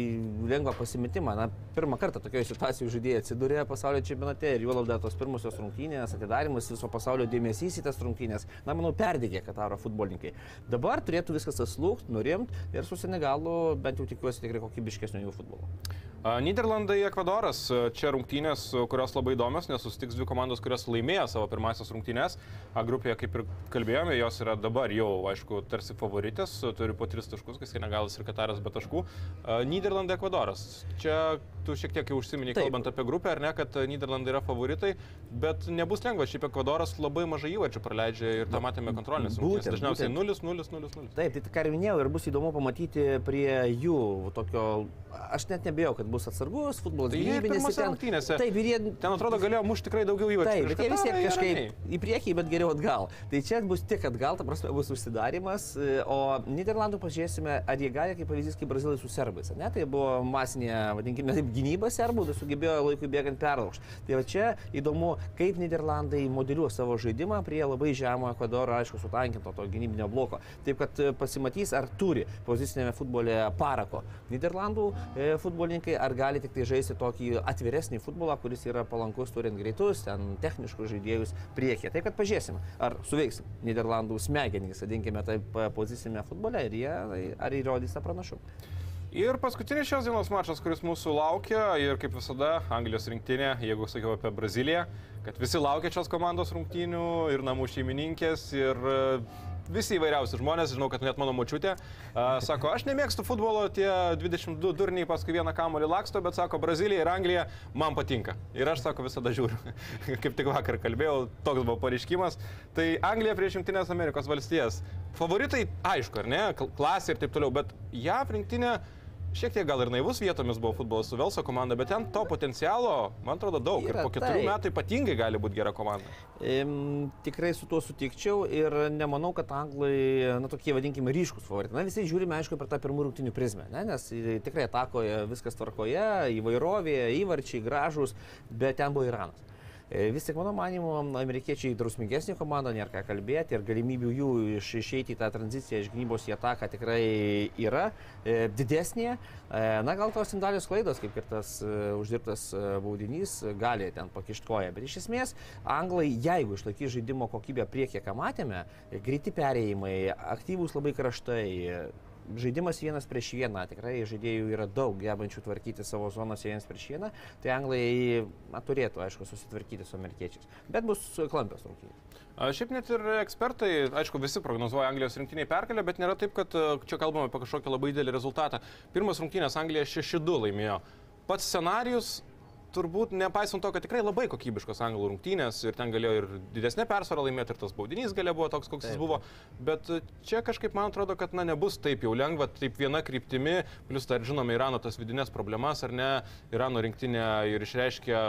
Speaker 4: lengvą pasimetimą. Na, pirmą kartą tokioje situacijoje žaidėjai atsidūrė pasaulio čempionate ir juolab dar tos pirmosios rungtynės, atidarimas, viso pasaulio dėmesys į tas rungtynės. Na, manau, perdegė Kataro futbolininkai. Dabar turėtų viskas atslūgti, nurimti ir su Senegalu bent jau tikiuosi tikrai kokybiškesnio jų futbolo.
Speaker 3: Niderlandai, Ekvadoras. Čia rungtynės, kurios labai įdomios, nes susitiks dvi komandos, kurios laimėjo savo pirmasias rungtynės. A grupėje, kaip ir kalbėjome, jos yra dabar jau, aišku, tarsi favoritės, turi po tris taškus, kai Senegalas ir Kataras be taškų. Niderlandai, Ekvadoras. Čia tu šiek tiek jau užsiminiai,
Speaker 4: Taip.
Speaker 3: kalbant apie grupę, ar ne, kad Niderlandai yra favoritai. Bet nebus lengva. Šiaip Ekvadoras labai mažai įvarčių praleidžia ir tą matėme kontrolinės
Speaker 4: būtent,
Speaker 3: Dažniausiai
Speaker 4: būtent.
Speaker 3: 0, 0, 0, 0.
Speaker 4: Taip, tai ką ir minėjau, ir bus įdomu pamatyti prie jų tokio, aš net nebėjau, kad bus atsargus, futbolas
Speaker 3: Tai
Speaker 4: gynybinis. ten-
Speaker 3: rungtynėse.
Speaker 4: Taip, ir jie
Speaker 3: Ten atrodo galėjo mušti tikrai daugiau įvarčių.
Speaker 4: Taip, bet jie vis tiek kažkaip į priekį, bet geriau atgal. Tai čia bus tik atgal, ta prasme bus užsidarimas, o Niderlandų pažiūrėsime, ar jie gali, kaip pavyzdys, kaip brazilai su serbais. Ne? Tai buvo masinė, vadinkime taip, gynyba serbų, sugebėjo laikui bėgant perlaužti. Tai va čia įdomu, kaip Niderlandai modeliuos savo žaidimą prie labai žemo Ekvadoro, aišku, sutankinto to gynybinio bloko. Taip kad e, pasimatys, ar turi pozicinėme futbole parako Niderlandų e, futbolininkai, ar gali tik tai žaisti tokį atviresnį futbolą, kuris yra palankus turint greitus, ten techniškus žaidėjus priekyje. Tai kad pažiūrėsim, ar suveiks Niderlandų smegenys, vadinkime taip, e, pozicinėme futbole ir jie ar įrodys tą pranašumą.
Speaker 3: Ir paskutinis šios dienos mačas, kuris mūsų laukia ir kaip visada Anglijos rinktinė, jeigu sakiau apie Braziliją, kad visi laukia šios komandos rungtynių ir namų šeimininkės ir e, visi įvairiausi žmonės, žinau, kad net mano močiutė, a, sako, aš nemėgstu futbolo, tie 22 durniai paskui vieną kamolį laksto, bet sako, Brazilija ir Anglija man patinka. Ir aš, sako, visada žiūriu. [laughs] kaip tik vakar kalbėjau, toks buvo pareiškimas. Tai Anglija prieš Junktinės Amerikos valstijas. Favoritai, aišku, ar ne, kl- klasė ir taip toliau, bet JAV rinktinė Šiek tiek gal ir naivus vietomis buvo futbolas su Velso komanda, bet ten to potencialo, man atrodo, daug.
Speaker 4: Yra,
Speaker 3: ir po keturių
Speaker 4: taip.
Speaker 3: metų ypatingai gali būti gera komanda.
Speaker 4: Ehm, tikrai su tuo sutikčiau ir nemanau, kad anglai, na tokie vadinkime, ryškus favoritai. Na visi žiūrime, aišku, per tą pirmų rungtinių prizmę, ne? nes tikrai atakoje viskas tvarkoje, įvairovė, įvarčiai gražus, bet ten buvo Iranas. E, Vis tik, mano manimu, amerikiečiai drausmingesnė komanda, nėra ką kalbėti ir galimybių jų iš, išeiti į tą tranziciją iš gynybos į ataką tikrai yra e, didesnė. E, na, gal tos sindalios klaidos, kaip ir tas e, uždirbtas baudinys, gali ten pakišti koją. Bet iš esmės, anglai, jeigu išlaikys žaidimo kokybę priekį, ką matėme, greiti perėjimai, aktyvūs labai kraštai, žaidimas vienas prieš vieną, tikrai žaidėjų yra daug gebančių tvarkyti savo zonose vienas prieš vieną, tai anglai na, turėtų, aišku, susitvarkyti su amerikiečiais. Bet bus klampios rungtynės.
Speaker 3: Šiaip net ir ekspertai, aišku, visi prognozuoja Anglijos rinktiniai pergalę, bet nėra taip, kad čia kalbame apie kažkokį labai didelį rezultatą. Pirmas rungtynės Anglija 6-2 laimėjo. Pats scenarius turbūt nepaisant to, kad tikrai labai kokybiškos anglų rungtynės ir ten galėjo ir didesnė persvara laimėti, ir tas baudinys galėjo buvo toks, koks
Speaker 4: Taip,
Speaker 3: jis buvo. Bet čia kažkaip man atrodo, kad na, nebus taip jau lengva, taip viena kryptimi, plus dar žinome Irano tas vidinės problemas, ar ne, Irano rinktinė ir išreiškė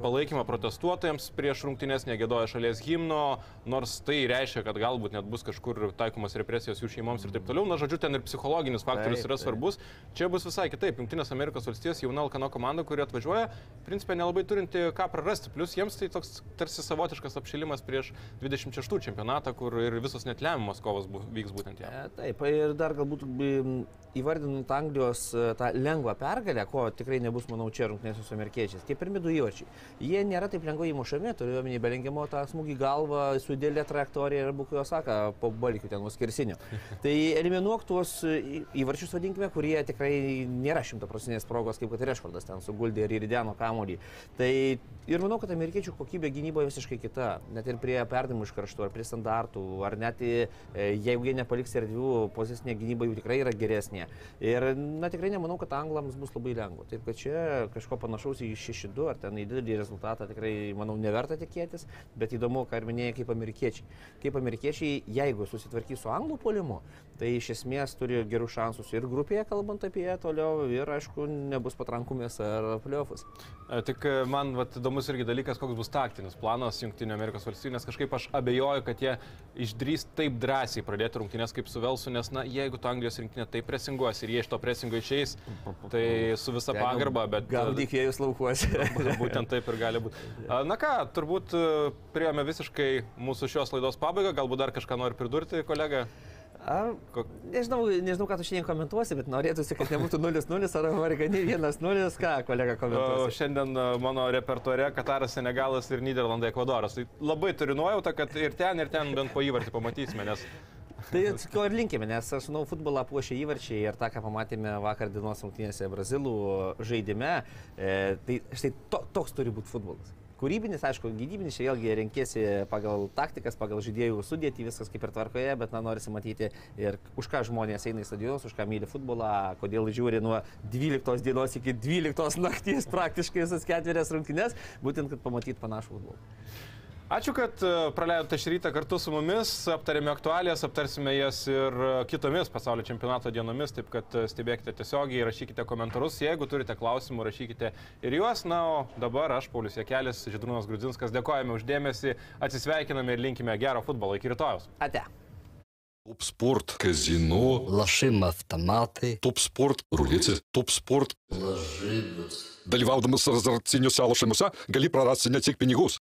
Speaker 3: palaikymą protestuotojams prieš rungtynės, negėdoja šalies himno, nors tai reiškia, kad galbūt net bus kažkur taikomas represijos jų šeimoms ir taip toliau. Na, žodžiu, ten ir psichologinis faktorius
Speaker 4: Taip,
Speaker 3: yra svarbus. Čia bus visai kitaip. Junktinės Amerikos valstijos jauna Alkano komanda, kuri atvažiuoja, principė nelabai turinti ką prarasti. Plus jiems tai toks tarsi savotiškas apšilimas prieš 26 čempionatą, kur ir visos net lemiamos kovos bu, vyks būtent jam.
Speaker 4: E, Taip, ir dar galbūt įvardinant Anglijos e, tą lengvą pergalę, ko tikrai nebus, manau, čia rungtynėse su amerikiečiais. Tie pirmi du įvarčiai. Jie nėra taip lengvai įmušami, turiu omeny belengimo tą smūgį galvą, su dėlė trajektorija ir bukujo saka po balikių ten nuskirsinio. [laughs] tai eliminuok tuos į- įvarčius, vadinkime, kurie tikrai nėra šimtaprocentinės progos, kaip kad Rešvardas ten suguldė ir įrideno kamuolį. Tai ir manau, kad amerikiečių kokybė gynyboje visiškai kita. Net ir prie perdimų iš kraštų, ar prie standartų, ar net e, jeigu jie nepaliks erdvių, pozicinė gynyba jų tikrai yra geresnė. Ir, na, tikrai nemanau, kad anglams bus labai lengva. Taip, kad čia kažko panašaus į 6-2 ar ten į didelį rezultatą tikrai, manau, neverta tikėtis, bet įdomu, ką ir minėjai, kaip amerikiečiai. Kaip amerikiečiai, jeigu susitvarkys su anglų polimu, tai iš esmės turi gerų šansus ir grupėje, kalbant apie ją toliau, ir aišku, nebus patrankumės ar pliofus.
Speaker 3: E, Tik e, man vat, įdomus irgi dalykas, koks bus taktinis planas Junktinio Amerikos valstybių, nes kažkaip aš abejoju, kad jie išdrys taip drąsiai pradėti rungtynės kaip su Velsu, nes, na, jeigu tu Anglijos rinktinė taip presinguos ir jie iš to presingo išeis, tai su visa pagarba, bet... e,
Speaker 4: Gaudyk vėjus laukuose. [laughs]
Speaker 3: Būtent taip ir gali būti. Na ką, turbūt e, priėmė visiškai mūsų šios laidos pabaigą, galbūt dar kažką nori pridurti, kolega.
Speaker 4: A,
Speaker 3: Ko-
Speaker 4: nežinau, nežinau, ką tu šiandien komentuosi, bet norėtųsi, kad nebūtų 0-0 ar Amerikani 1-0, ką kolega
Speaker 3: O
Speaker 4: komentuosi.
Speaker 3: Šiandien e, mano repertuare Kataras, Senegalas ir Niderlandai, Ekvadoras. Tai labai turiu nuojautą, kad ir ten, ir ten bent po įvartį pamatysime, nes [laughs]
Speaker 4: Tai ko ir linkime, nes aš žinau, futbolą puošia įvarčiai ir tą, ką pamatėme vakar dienos rungtynėse Brazilų žaidime, e, tai štai to, toks turi būti futbolas. Kūrybinis, aišku, gynybinis, čia vėlgi renkėsi pagal taktikas, pagal žaidėjų sudėtį, viskas kaip ir tvarkoje, bet na, norisi matyti ir už ką žmonės eina į stadionus, už ką myli futbolą, kodėl žiūri nuo 12 dienos iki 12 nakties praktiškai visas ketverias rungtynes, būtent, kad pamatyt panašų futbolą.
Speaker 3: Ačiū, kad e, praleidote šį rytą kartu su mumis, aptarėme aktualijas, aptarsime jas ir e, kitomis pasaulio čempionato dienomis, taip kad e, stebėkite tiesiogiai, rašykite komentarus, jeigu turite klausimų, rašykite ir juos. Na, o dabar aš, Paulius Jekelis, Židrūnas Grudzinskas, dėkojame uždėmesį, atsisveikiname ir linkime gero futbolo. Iki rytojus.
Speaker 4: Ate.
Speaker 1: Топ спорт, казино,
Speaker 2: Лошим автомати.
Speaker 1: топ спорт, рулети, топ спорт.
Speaker 2: Lažybos.
Speaker 1: Dalyvaudamas azartiniuose lošimuose gali prarasti ne tik pinigus,